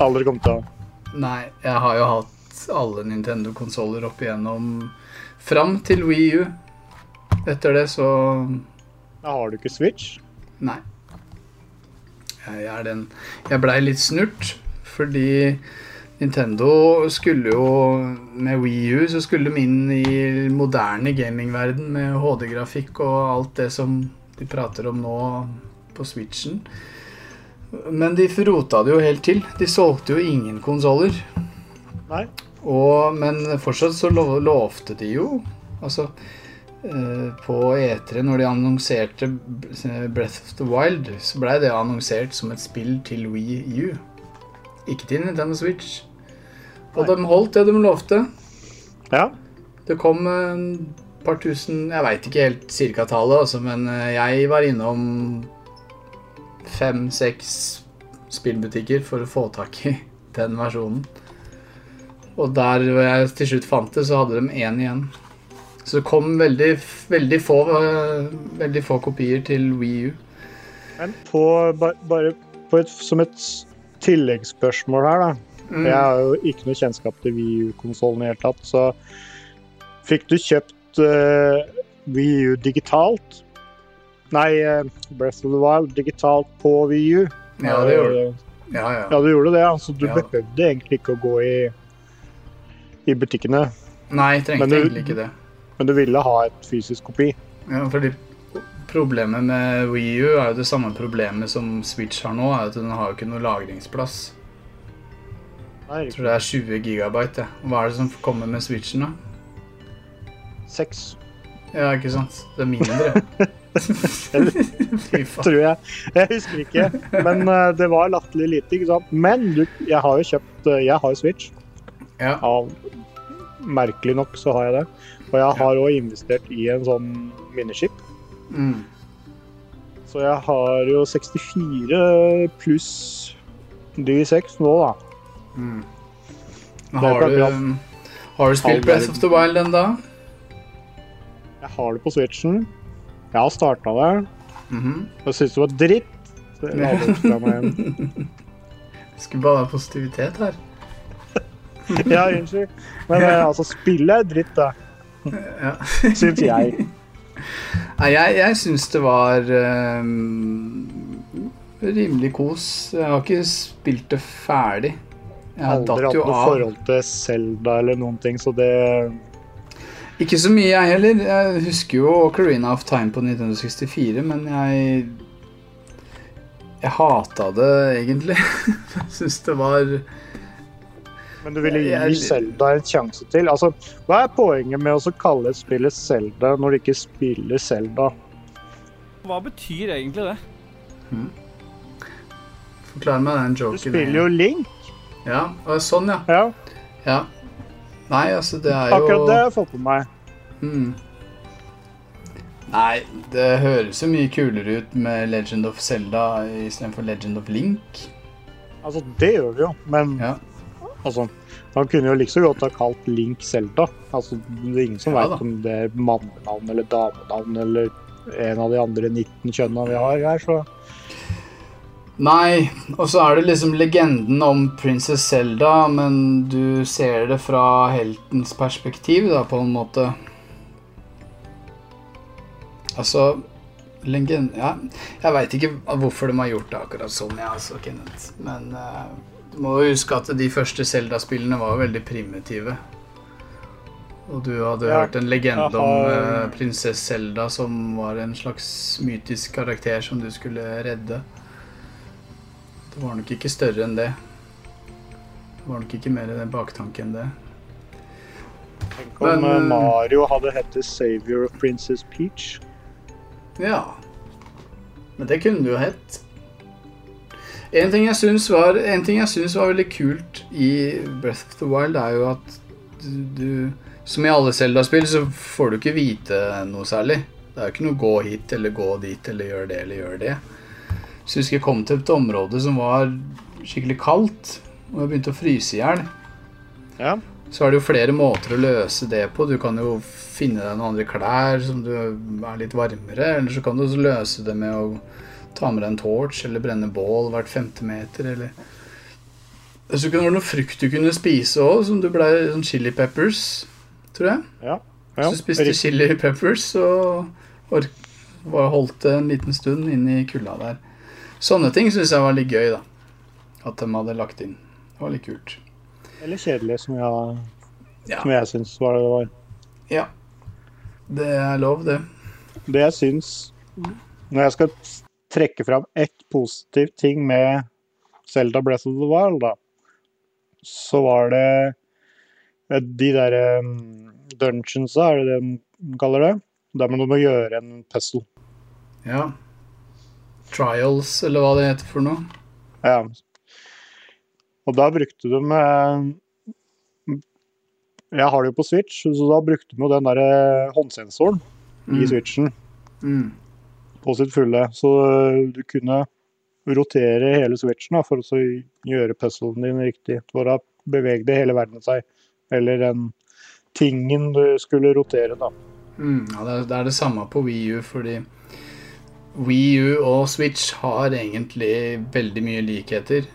Aldri kommet til å ha. Nei, jeg har jo hatt alle Nintendo-konsoller opp igjennom fram til Wii U. Etter det så Da har du ikke Switch. Nei. Jeg er den Jeg blei litt snurt fordi Nintendo skulle jo Med Wii U så skulle de inn i moderne gamingverden med HD-grafikk og alt det som de prater om nå på Switchen. Men de rota det jo helt til. De solgte jo ingen konsoller. Nei. Men fortsatt så lo- lovte de jo Altså eh, På E3, når de annonserte Breath of the Wild, så blei det annonsert som et spill til Wii U. Ikke til Nintendo Switch. Og de holdt det de lovte. Ja. Det kom en par tusen Jeg veit ikke helt cirka tallet, altså, men eh, jeg var innom fem-seks spillbutikker for å få tak i den versjonen. Og der jeg til slutt fant det, så hadde de én igjen. Så det kom veldig, veldig, få, eh, veldig få kopier til Wii U. Men på, bare på et, som et tilleggsspørsmål her, da. Mm. Jeg har jo ikke noe kjennskap til Wii U-konsollen i det hele tatt, så fikk du kjøpt uh, Wii U digitalt? Nei, eh, Breath of the Wild digitalt på Wii U. Ja, det gjorde du. Ja, ja. Ja, du gjorde det. Altså, du Ja. behøvde egentlig ikke å gå i, i butikkene, Nei, jeg trengte du- egentlig ikke det. men du ville ha et fysisk kopi. Ja, fordi Problemet med Wii U er jo det samme problemet som Switch har nå, er at den har jo ikke noe lagringsplass. Nei, Jeg tror det er 20 gigabyte. Ja. Hva er det som kommer med Switchen, da? seks, Ja, ikke sant? Det er mindre. Tror jeg. Jeg husker ikke, men eh, det var latterlig lite, ikke sant. Men du, jeg har jo kjøpt eh, Jeg har jo Switch. Ja. Av Merkelig nok så har jeg det. Og jeg har òg investert i en sånn minneskip. Mm. Så jeg har jo 64 pluss de 6 nå, da. Mm. Har du, har du spilt Press Breath of the Wild ennå? Jeg har det på Switchen. Jeg har starta det. Mhm. Og syns det var dritt. Jeg. Skulle bare ha positivitet her. Ja, unnskyld. Men ja. altså, spillet er dritt, da. Ja. Syns jeg. Nei, jeg, jeg syns det var um, rimelig kos. Jeg har ikke spilt det ferdig. Jeg Aldri hatt noe av. forhold til Zelda eller noen ting, så det Ikke så mye, jeg heller. Jeg husker jo Ocarina of Time på 1964, men jeg Jeg hata det egentlig. Jeg syns det var Men du ville gi Jeg- Zelda en sjanse til? Altså, hva er poenget med å så kalle et spillet Zelda når du ikke spiller Zelda? Hva betyr egentlig det? Forklar meg den Du spiller jo Link. Ja, og sånn, ja. Ja, ja. Nei, altså, det er jo akkurat det har jeg fått med meg. Mm. Nei, det høres jo mye kulere ut med Legend of Zelda istedenfor Legend of Link. Altså, det gjør vi jo, men Ja. Altså, han kunne jo like så godt ha kalt Link Zelda. Altså, det er ingen som Ja vet om det er mannenavn eller damenavn eller en av de andre 19 kjønna vi har her, så Nei, og så er det liksom legenden om prinsesse Zelda, men du ser det fra heltens perspektiv, da, på en måte. Altså Legend... Ja, jeg veit ikke hvorfor de har gjort det akkurat sånn, jeg, ja, altså, Kenneth. Men uh, du må jo huske at de første Zelda-spillene var veldig primitive. Og du hadde Ja, hørt en legende om har- eh, prinsesse Zelda som var en slags mytisk karakter som du skulle redde. Det var nok ikke større enn det. Det var nok ikke mer i den baktanke enn det. tenk om Men, eh, eh, Mario hadde hett Savior of Princess Peach. Ja. Men det kunne du jo hett. En ting jeg syns var, en ting jeg syns var veldig kult i Breath of the Wild, er jo at du, du Som i alle Zelda-spill, så får du ikke vite noe særlig. Det er jo ikke noe 'gå hit' eller 'gå dit' eller 'gjør det' eller 'gjør det'. Så jeg husker jeg kom til et område som var skikkelig kaldt, og jeg begynte å fryse i hjel. Ja. Så er det jo flere måter å løse det på. Du kan jo finne deg noen andre klær som du er litt varmere, eller så kan du også løse det med å ta med deg en torch eller brenne bål hvert femte meter, eller Så kunne det være noe frukt du kunne spise òg, som du ble sånn chili peppers, tror jeg. Ja. Ja, du spiste chili peppers, og holdt det en liten stund inn i kulda der. Sånne ting syns jeg var litt gøy, da. At de hadde lagt inn. Det var litt kult. Eller kjedelig, som jeg, Ja. som jeg syns var det det var. Ja. Det er lov, det. Det jeg syns Når jeg skal trekke fram ett positivt ting med Zelda Breath of the Wild, da, så var det eh, de der um, dungeonsa, er det det de kaller det? Der du må gjøre en pestle Ja. Trials, eller hva det heter for noe. Ja. Og da brukte de eh, Jeg har det jo på Switch, så da brukte de jo den der håndsensoren håndsensoren i Switchen Mm. på sitt fulle. Så eh, du kunne rotere hele switchen da, for å gjøre puzzlen din riktig. For da bevegde hele verden seg. Eller den tingen du skulle rotere, da. Mm. Ja, det er, det samme på Wii U, fordi Wii U og Switch har egentlig veldig mye likheter.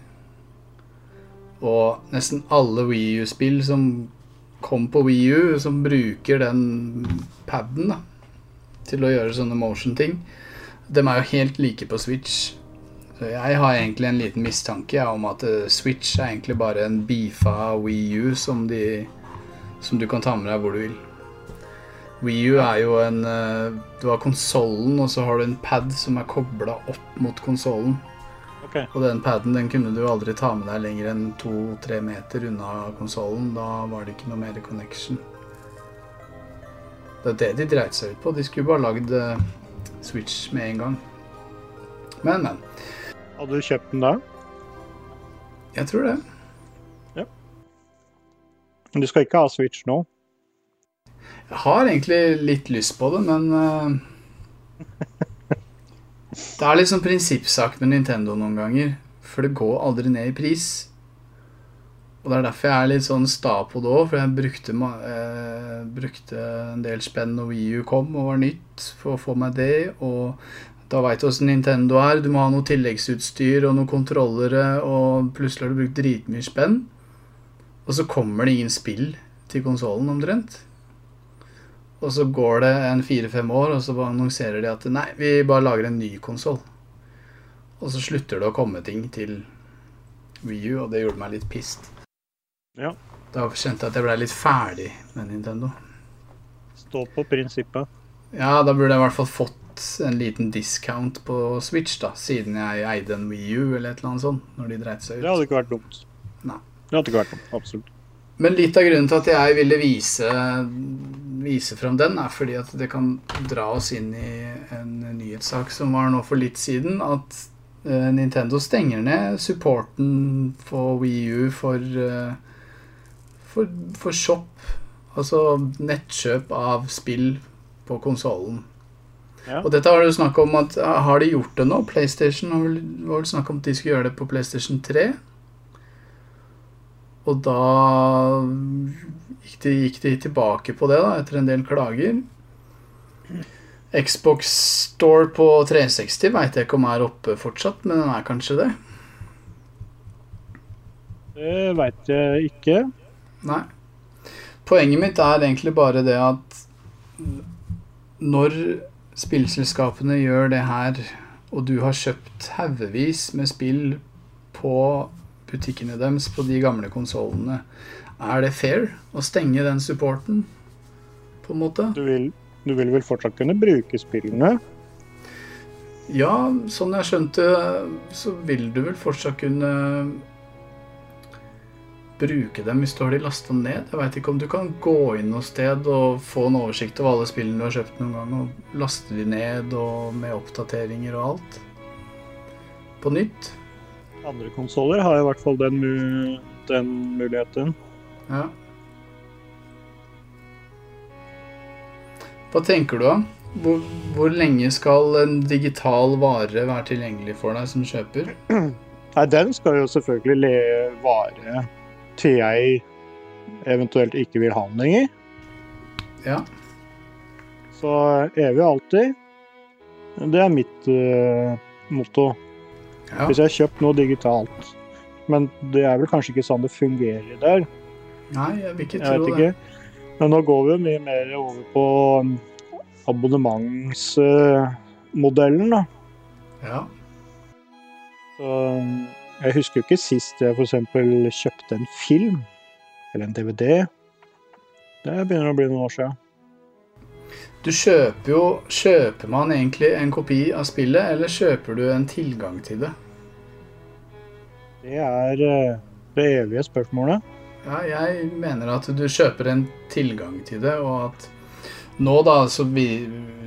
Og nesten alle Wii U-spill som kom på Wii U, som bruker den paden da, til å gjøre sånne motion-ting, de er jo helt like på Switch. Så jeg har egentlig en liten mistanke ja, om at eh, Switch er egentlig bare en beefa Wii U som, de, som du kan ta med deg hvor du vil. Wii U er jo en eh, Du har konsollen, og så har du en pad som er kobla opp mot konsollen. Okay. Og den paden den kunne du aldri ta med deg lenger enn to-tre meter unna konsollen. Da var det ikke noe mer connection. Det er det de dreit seg ut på. De skulle bare lagd eh, Switch med en gang. Men, men. Hadde du kjøpt den da? Jeg tror det. Ja. Men du skal ikke ha Switch nå? Jeg har egentlig litt lyst på det, men uh, Det er sånn prinsippsak med Nintendo noen ganger. For det går aldri ned i pris. Og det er derfor jeg er litt sånn sta på det òg, for jeg brukte, eh, brukte en del spenn når Wii U kom og var nytt, for å få meg det. Og da veit du åssen Nintendo er. Du må ha noe tilleggsutstyr og noen kontrollere, og plutselig har du brukt dritmye spenn. Og så kommer det ingen spill til konsollen omtrent. Og så går det en fire-fem år, og så annonserer de at nei, vi bare lager en ny konsoll. Og så slutter det å komme ting til Wii U, og det gjorde meg litt pissed. Ja. Da kjente jeg at jeg ble litt ferdig med Nintendo. Stå på prinsippet. Ja, da burde jeg i hvert fall fått en liten discount på Switch, da, siden jeg eide en Wii U eller et eller annet sånt, når de dreit seg ut. Det hadde ikke vært dumt. Nei. Det hadde ikke vært dumt, absolutt. Men litt av grunnen til at jeg ville vise, vise fram den, er fordi at det kan dra oss inn i en nyhetssak som var nå for litt siden, at eh, Nintendo stenger ned supporten for Wii U for, eh, for, for shop, altså nettkjøp av spill på konsollen. Ja. Og dette har det jo snakk om at Har de gjort det nå? PlayStation vel, var vel snakk om at de skulle gjøre det på PlayStation 3. Og da gikk de, gikk de tilbake på det, da, etter en del klager. Xbox Store på 360 veit jeg ikke om er oppe fortsatt, men den er kanskje det. Det veit jeg ikke. Nei. Poenget mitt er egentlig bare det at når spillselskapene gjør det her, og du har kjøpt haugevis med spill på butikkene deres på de gamle konsollene, er det fair å stenge den supporten, på en måte? Du vil, du vil vel fortsatt kunne bruke spillene? Ja, sånn jeg skjønte, så vil du vel fortsatt kunne bruke dem hvis du har de lasta ned. Jeg veit ikke om du kan gå inn noe sted og få en oversikt over alle spillene du har kjøpt noen gang, og laste de ned og med oppdateringer og alt. På nytt. Andre konsoller har i hvert fall den, mu den muligheten. Ja. Hva tenker du, da? Hvor, hvor lenge skal en digital vare være tilgjengelig for deg som kjøper? Nei, den skal jo selvfølgelig le vare til jeg eventuelt ikke vil ha den lenger. Ja. Så evig og alltid. Det er mitt uh, motto. Ja. Hvis jeg har kjøpt noe digitalt. Men det er vel kanskje ikke sånn det fungerer der. Nei, jeg vil ikke Jeg tro vet det. ikke. Men nå går vi jo mye mer over på um, abonnementsmodellen, da. Ja. Så um, jeg husker jo ikke sist jeg f.eks. kjøpte en film, eller en DVD. Det begynner å bli noen år siden. Du kjøper jo Kjøper man egentlig en kopi av spillet, eller kjøper du en tilgang til det? Det er eh, det evige spørsmålet. Ja, jeg mener at du kjøper en tilgang til det, og at nå da så vi,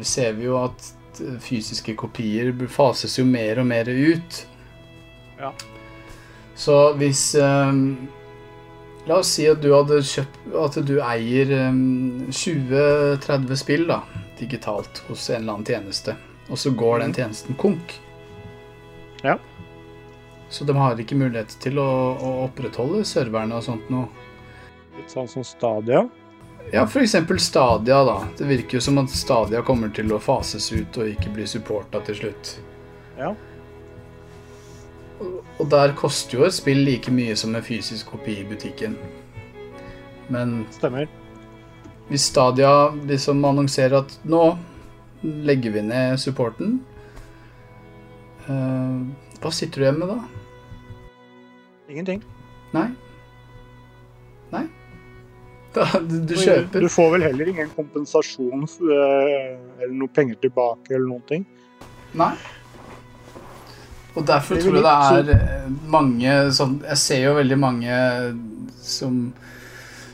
ser vi jo at fysiske kopier fases jo mer og mer ut. Ja. Så hvis eh, La oss si at du kjøpt At du eier eh, 20-30 spill da, digitalt hos en eller annen tjeneste, og så går den tjenesten konk. Ja. Så de har ikke mulighet til å, å opprettholde serverne og sånt noe. Litt sånn som Stadia. Ja, f.eks. Stadia. da. Det virker jo som at Stadia kommer til å fases ut og ikke bli supporta til slutt. Ja. Og- der koster jo et spill like mye som en fysisk kopi i butikken. Men Stemmer. hvis Stadia liksom annonserer at nå legger vi ned supporten, uh, hva sitter du igjen med da? Ingenting. Nei? Nei? Da, du, du kjøper Du får vel heller ingen kompensasjon eh, eller noe penger tilbake eller noen ting. Nei. Og derfor tror jeg det er eh, mange sånn Jeg ser jo veldig mange som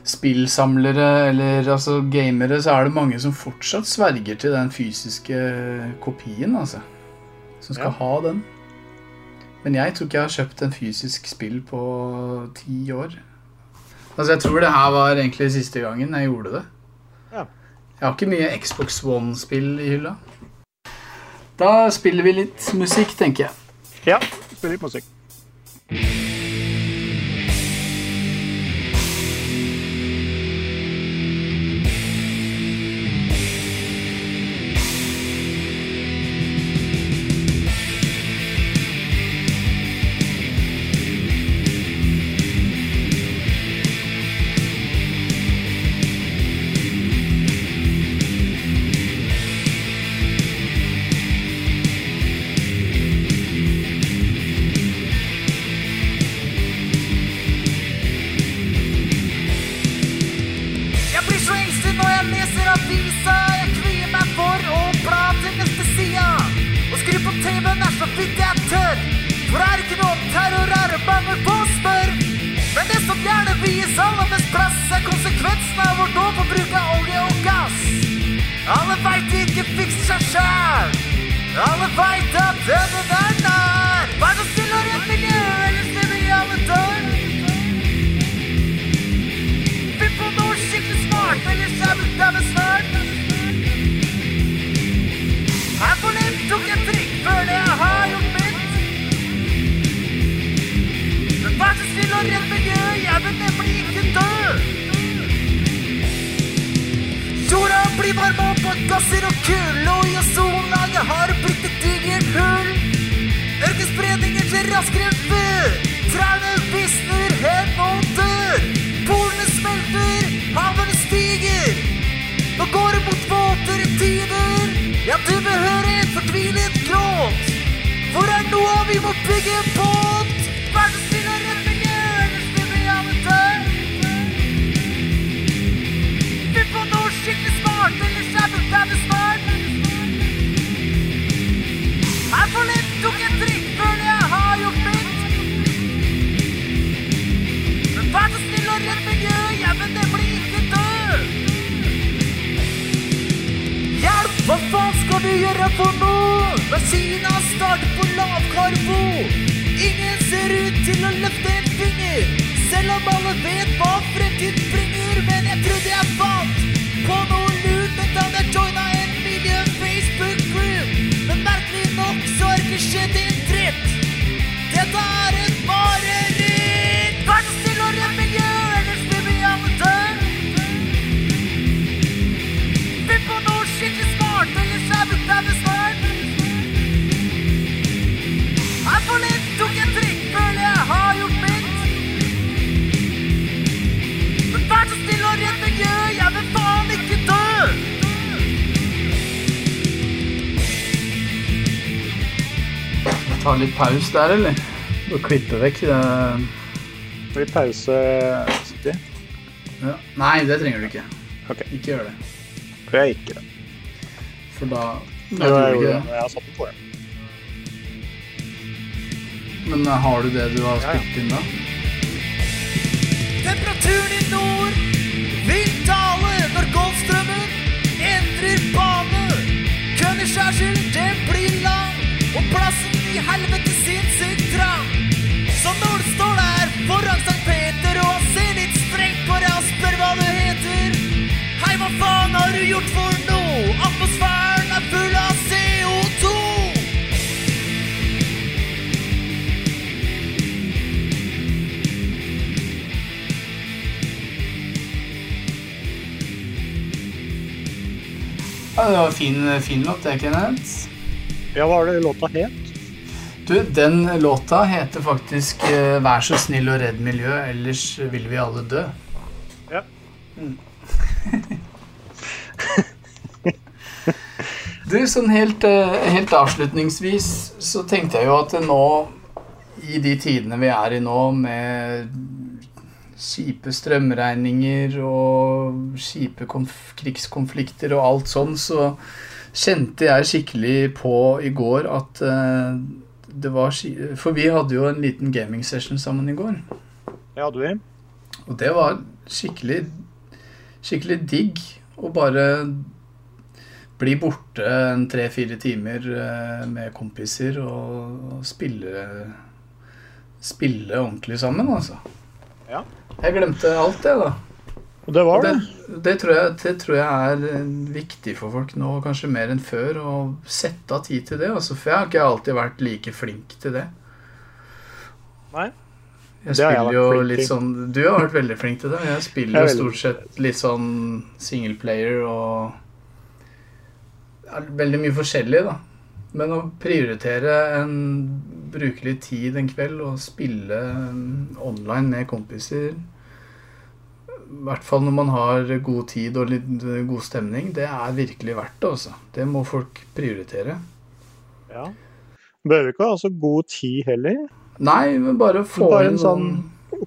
spillsamlere eller altså gamere, så er det mange som fortsatt sverger til den fysiske kopien, altså. Som skal Ja. ha den. Men jeg tror ikke jeg har kjøpt en fysisk spill på ti år. Altså, jeg tror det her var egentlig siste gangen jeg gjorde det. Ja. Jeg har ikke mye Xbox One-spill i hylla. Da spiller vi litt musikk, tenker jeg. Ja, spiller litt musikk. Alle veit at denne verden er bare stille og rett miljø, ellers vil vi alle dør. Finn på noe skikkelig smart, ellers er vi dæven snart. Her forleden tok jeg trikk, det jeg har gjort mitt. Men vær så snill og redd miljø, jeg vil nemlig ikke dø. Jorda blir varm og gasser og kull, og i ozonlaget har hull. Ørkenspredninger til raskere. Trærne visner hen og dør. Polene smelter, havene stiger. Nå går det mot våtere tider. Ja, du behører en fortvilet gråt. Hvor er noe vi må bygge båt? Hva faen skal du gjøre for noe? Når Kina starter på lavkarbo. Ingen ser ut til å løfte en finger. Selv om alle vet hva fremtiden bringer. Men jeg trodde jeg fant på noe lurt dagen jeg joina en miljø-Facebook-group. Men merkelig nok så har ikke skjedd en dritt. Dette er et Ta litt pause der, eller? Og klippe vekk det Skal vi pause City? ja. Nei, det trenger du ikke. Okay. Ikke gjør det. For jeg ikke det. For da Jo, jeg gjorde har satt den på, jeg. Men eh, har du det du har Ja, ja. spilt inn da? Temperaturen i nord vil tale når Golfstrømmen endrer bane. Skjærsilden, den blir lang, og plassen i helvete sinnssykt trang. Så når du står der foran Sankt Peter og han ser litt strengt på deg og spør hva du heter Hei, hva faen har du gjort for noe? Atmosfæren er full av CO2. Ja, det var en fin, fin låt, det, Kenneth. Ja, hva var det låta het? Du, den låta heter faktisk eh, 'Vær så snill og redd miljø, ellers vil vi alle dø'. Ja. Mm. du, sånn helt, eh, helt avslutningsvis så tenkte jeg jo at nå, i de tidene vi er i nå, med kjipe strømregninger og kjipe krigskonflikter og alt sånn, så kjente jeg skikkelig på i går at eh, det var For vi hadde jo en liten gaming session sammen i går. Det hadde vi. Og det var skikkelig Skikkelig digg å bare bli borte en tre-fire timer eh, med kompiser og spille Spille ordentlig sammen, altså. Ja. Jeg glemte alt det, da. Og det var det. det, det, tror jeg, det tror jeg er eh, viktig for folk nå, kanskje mer enn før, å sette av tid til det. Altså, for jeg har ikke alltid vært like flink til det. Nei. Jeg har jeg jo litt til. sånn Du har vært veldig flink til det. Jeg spiller er jo stort sett litt sånn singleplayer og ja, Veldig mye forskjellig, da. Men å prioritere en Bruke litt tid en kveld og spille online med kompiser I hvert fall når man har god tid og litt uh, god stemning. Det er virkelig verdt det, Også. Det må folk prioritere. Ja. Behøver ikke ha så god tid heller. Nei, men bare få Bare inn sånn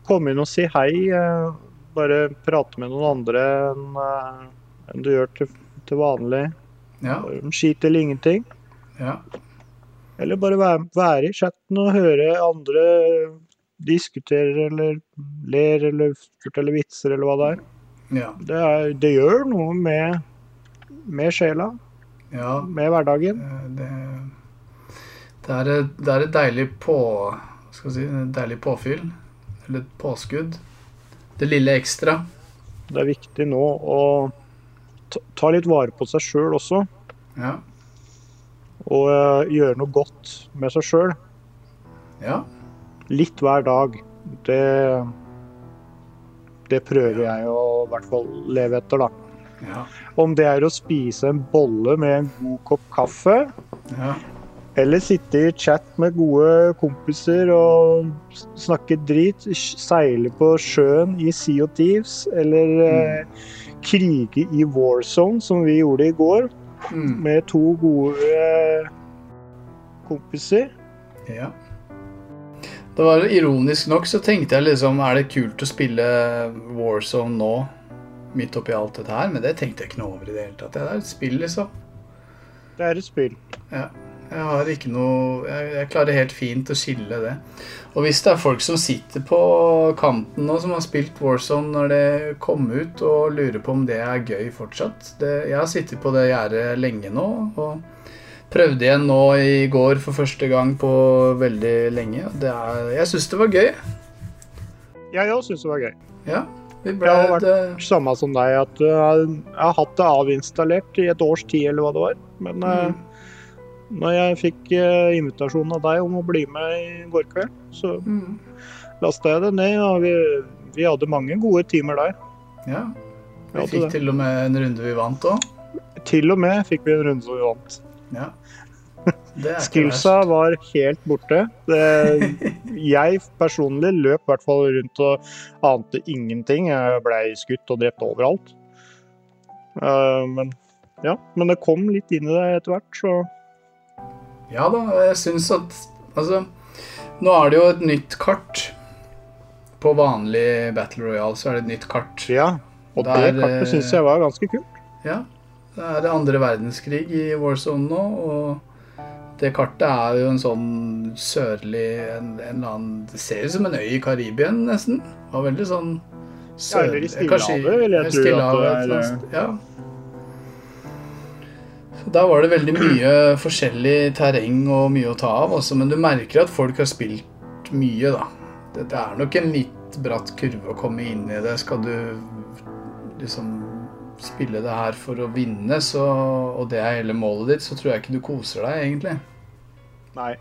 Komme inn og si hei. eh, Bare prate med noen andre enn eh, enn du gjør til, til vanlig. Ja. Skit eller ingenting. ja. Eller bare være, være i chatten og høre andre diskutere eller ler eller forteller vitser eller hva det er. ja. Det, er, det gjør noe med, med sjela, ja. med hverdagen. Eh, Det, det, er, et- det er et deilig på skal si, deilig påfyll. Eller et påskudd. Det lille ekstra. Det er viktig nå å ta, ta litt vare på seg sjøl også. Ja. Og eh, gjøre noe godt med seg sjøl. ja. Litt hver dag. Det, det prøver jeg å i hvert fall leve etter, da. Ja. Om det er å spise en bolle med en god kopp kaffe, Ja. eller sitte i chat med gode kompiser og snakke drit, seile på sjøen i Sea of Thieves, eller eh, krige i Warzone, som vi gjorde i går, Mm. med to gode eh, kompiser. Ja. Det var Ironisk nok så tenkte jeg liksom Er det kult å spille Warzone nå, midt oppi alt dette her? Men det tenkte jeg ikke noe over i det hele tatt. Det er et spill, liksom. Det er et spill. Ja. Jeg har ikke noe jeg, jeg klarer helt fint å skille det. Og hvis det er folk som sitter på kanten nå, som har spilt Warzone når det kom ut, og lurer på om det er gøy fortsatt det, Jeg har sittet på det gjerdet lenge nå, og prøvde igjen nå i går for første gang på veldig lenge. er, jeg syns det var gøy. Jeg òg syns det var gøy. Ja. Vi ble, Jeg har vært- det, Samme som deg, at uh, jeg har hatt det avinstallert i et års tid, eller hva det var. Men uh, Mm. når jeg fikk invitasjonen av deg om å bli med i går kveld, så mm, lasta jeg det ned. Og vi, vi hadde mange gode timer der. ja. Vi Vi fikk det. til og med en runde vi vant òg. Til og med fikk vi en runde som vi vant. Ja. Skillsa var helt borte. Det, jeg personlig løp i hvert fall rundt og ante ingenting. Jeg blei skutt og drept overalt. Uh, men ja, men det kom litt inn i det etter hvert, så Ja da, jeg syns at Altså, nå er det jo et nytt kart. På vanlig Battle Royale så er det et nytt kart. ja. Og Det det kartet eh, syns jeg var ganske kult. Ja. Det er andre verdenskrig i Warzone nå, og det kartet er jo en sånn sørlig en, en eller annen Det ser ut som en øy i Karibien, nesten. Det var veldig sånn Ja, eller i Stillehavet, vil jeg tro at det er, Ja. Så Der var det veldig mye forskjellig terreng og mye å ta av, også, men du merker at folk har spilt mye, da. Det, det er nok en litt bratt kurve å komme inn i det. Skal du liksom spille det her for å vinne, så, og det er hele målet ditt, så tror jeg ikke du koser deg, egentlig. Nei.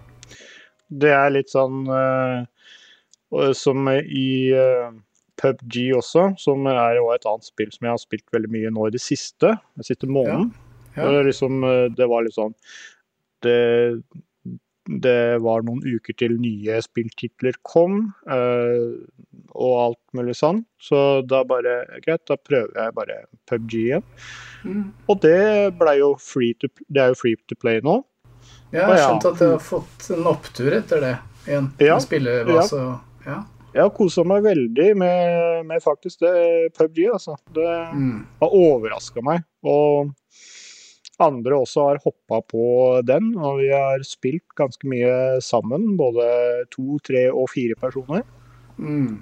Det er litt sånn uh, som i uh, PubG også, som er jo et annet spill som jeg har spilt veldig mye nå i det siste, den siste måneden. Ja. Det, er liksom, eh, det var litt sånn det, det var noen uker til nye spilltitler kom, uh, og alt mulig sånn. Så da bare Greit, da prøver jeg bare PubG igjen. Mm. Og det blei jo free to, det er jo free to play nå. Jeg har skjønt at jeg har fått en opptur etter det igjen. Ja, Med spillebase og ja. Jeg har kosa meg veldig med, med faktisk det PubG, altså. Det Mm. har overraska meg. Og andre også har hoppa på den, og vi har spilt ganske mye sammen. Både to, tre og fire personer. Mm.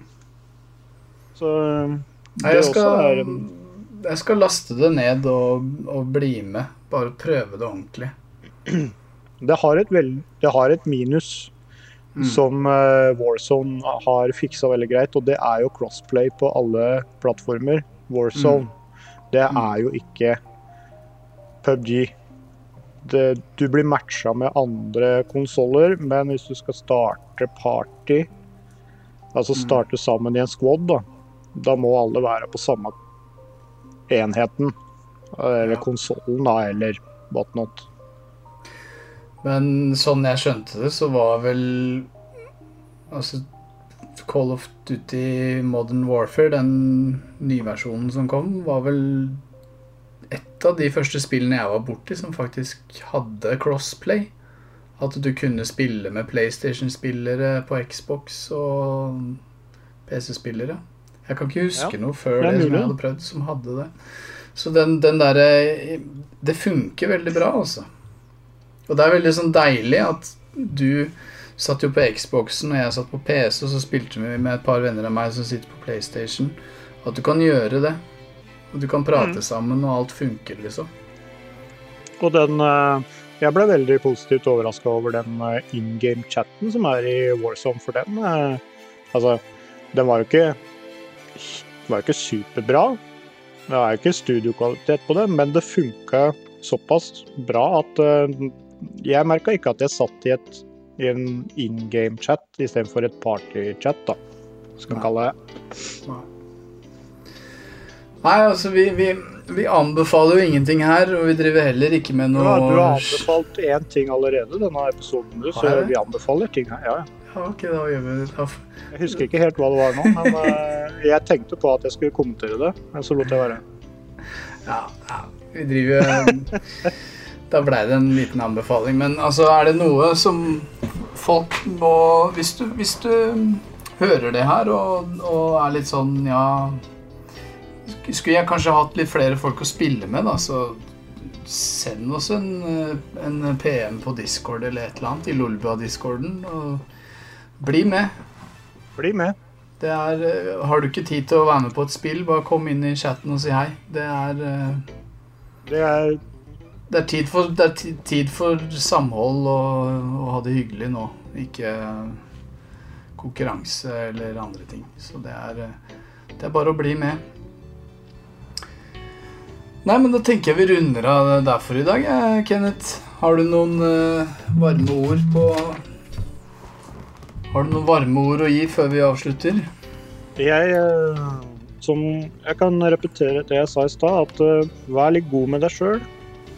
Så Nei, det jeg, også skal, er en jeg skal laste det ned og, og bli med. Bare prøve det ordentlig. Det har et, veld, det har et minus Mm. som uh, Warzone har fiksa veldig greit, og det er jo crossplay på alle plattformer. Warzone. Det er jo ikke PubG. Det, du blir matcha med andre konsoller, men hvis du skal starte party, altså starte sammen i en squad, da, da må alle være på samme enheten. Eller Ja. konsollen, da, eller whatnot. Men sånn jeg skjønte det, så var vel Altså Call of Duty Modern Warfare, den nyversjonen som kom, var vel et av de første spillene jeg var borti som faktisk hadde crossplay. At du kunne spille med PlayStation-spillere på Xbox og PC-spillere. Jeg kan ikke huske Ja, noe før det det, som jeg hadde prøvd, som hadde det. Så den, den derre Det funker veldig bra, altså. Og det er veldig sånn deilig at du satt jo på Xboxen, og jeg satt på PC, og så spilte vi med et par venner av meg som sitter på PlayStation. At du kan gjøre det. Og du kan prate sammen, og alt funker, liksom. Og den eh, Jeg ble veldig positivt overraska over den eh, in game-chatten som er i Warzone, for den eh, Altså, den var jo ikke Den var jo ikke superbra. Det er jo ikke studiokvalitet på det, men det funka såpass bra at jeg merka ikke at jeg satt i, et, i en in game-chat istedenfor et party-chat, da. Skal vi kalle det. Nei, altså, vi, vi Vi anbefaler jo ingenting her, og vi driver heller ikke med noe ja, du har anbefalt én ting allerede denne episoden, du, så vi anbefaler ting her. Ja, ja. Ja, ok, da gjør vi det. Jeg husker ikke helt hva det var nå, men uh, jeg tenkte på at jeg skulle kommentere det, men så lot jeg være. Ja, ja, vi driver Da blei det en liten anbefaling. Men altså, er det noe som folk må Hvis du, hvis du hører det her og, og er litt sånn Ja Skulle jeg kanskje hatt litt flere folk å spille med, da, så send oss en, en PM på Discord eller et eller annet i Lolbua-discorden, og bli med. Bli med. Det er, har du ikke tid til å være med på et spill, bare kom inn i chatten og si hei. Det er eh, Det er det er tid for, er tid for samhold og, og ha det hyggelig nå, ikke konkurranse eller andre ting. Så det er, det er bare å bli med. Nei, men da tenker jeg vi runder av der for i dag, eh, Kenneth. Har du noen eh, varme ord på Har du noen varme ord å gi før vi avslutter? Jeg eh, Som Jeg kan repetere det jeg sa i stad, at vær litt god med deg sjøl.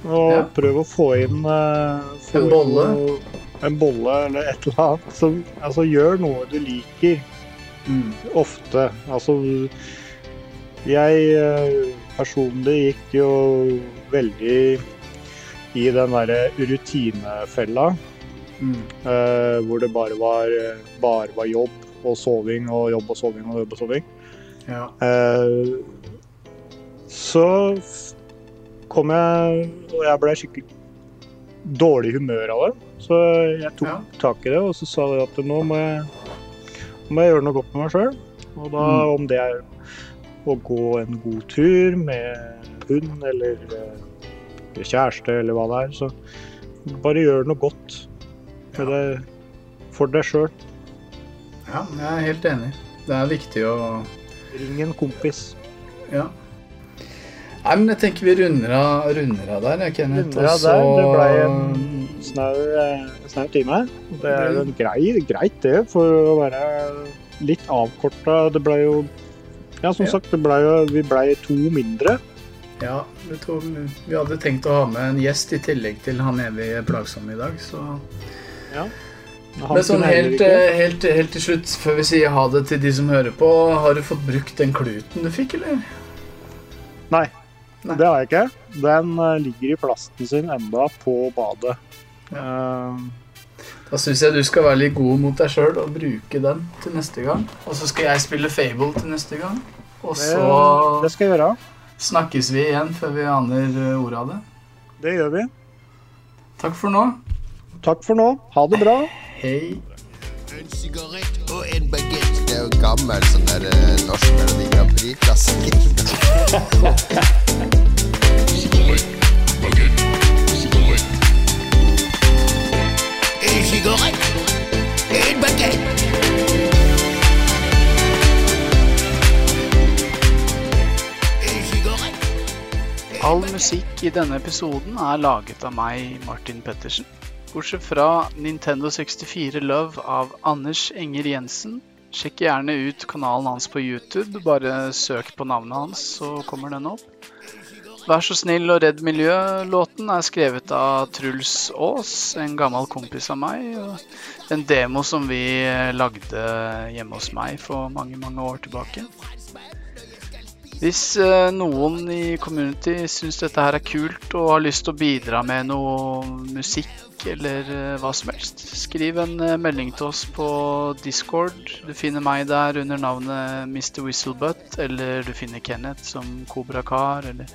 Og Ja. prøv å få inn uh, få En inn bolle. noe- en bolle eller et eller annet. Som, altså, gjør noe du liker. Mm. ofte. Altså Jeg uh, personlig gikk jo veldig i den derre rutinefella. Mm. Uh, hvor det bare var, bare var jobb og soving og jobb og soving og jobb og soving. Ja. Så kom jeg Og jeg ble skikkelig dårlig humør av det. Så jeg tok Ja. tak i det og så sa jeg at nå må jeg, må jeg gjøre noe godt med meg sjøl. Og da Mm. om det er å gå en god tur med hund eller eh, kjæreste eller hva det er, så bare gjør noe godt med det for deg sjøl. ja, jeg er helt enig. Det er viktig å Ring en kompis. Ja. Nei, men jeg tenker vi runder av, runder av der, Kenneth. Runder av der, det ble en snau, eh, snau time. Det er en grei, greit det, for å være litt avkorta. Det ble jo Ja, som Ja. sagt, det ble vi ble to mindre. Ja, vi, to, vi hadde tenkt å ha med en gjest i tillegg til han evig plagsomme i dag, så ja. Men sånn helt, helt, helt til slutt, før vi sier ha det til de som hører på, har du fått brukt den kluten du fikk, eller? Nei, Nei. det har jeg ikke. Den eh, ligger i plasten sin enda på badet. Eh, Da syns jeg du skal være litt god mot deg sjøl og bruke den til neste gang. Og så skal jeg spille Fable til neste gang. Og det, så det skal jeg gjøre. snakkes vi igjen før vi aner eh, ordet av det. Det gjør vi. Takk for nå. Takk for nå. Ha det bra. Hei. En sigarett og en bagett. Er jo gammel sånn der eh, norsk Melodi Grand Prix-klassiker. All musikk i denne episoden er laget av meg, Martin Pettersen. Bortsett fra Nintendo 64 Love av Anders Enger Jensen. Sjekk gjerne ut kanalen hans på YouTube. Bare søk på navnet hans, så kommer den opp. Vær så snill og redd miljø-låten er skrevet av Truls Aas, en gammel kompis av meg. En demo som vi lagde hjemme hos meg for mange, mange år tilbake. Hvis eh, noen i community syns dette her er kult og har lyst til å bidra med noe musikk eller eh, hva som helst, skriv en eh, melding til oss på Discord. Du finner meg der under navnet Mr. Whistlebutt, eller du finner Kenneth som Kobra Kar, eller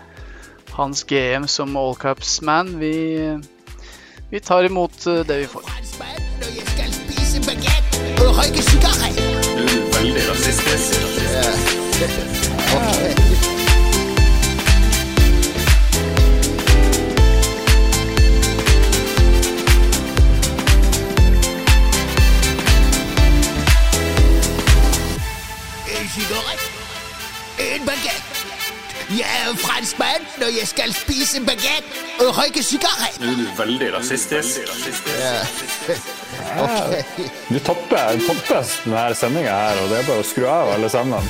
Hans GM som Allcaps Man. Vi, vi tar imot eh, det vi får. Du er veldig rasistisk. Ok. En en baguette. Jeg er en franskmann når jeg skal spise baguette og røyke sigarett. Du er veldig rasistisk. Ok. Du topper, topper denne sendinga her, og det er bare å skru av alle sammen.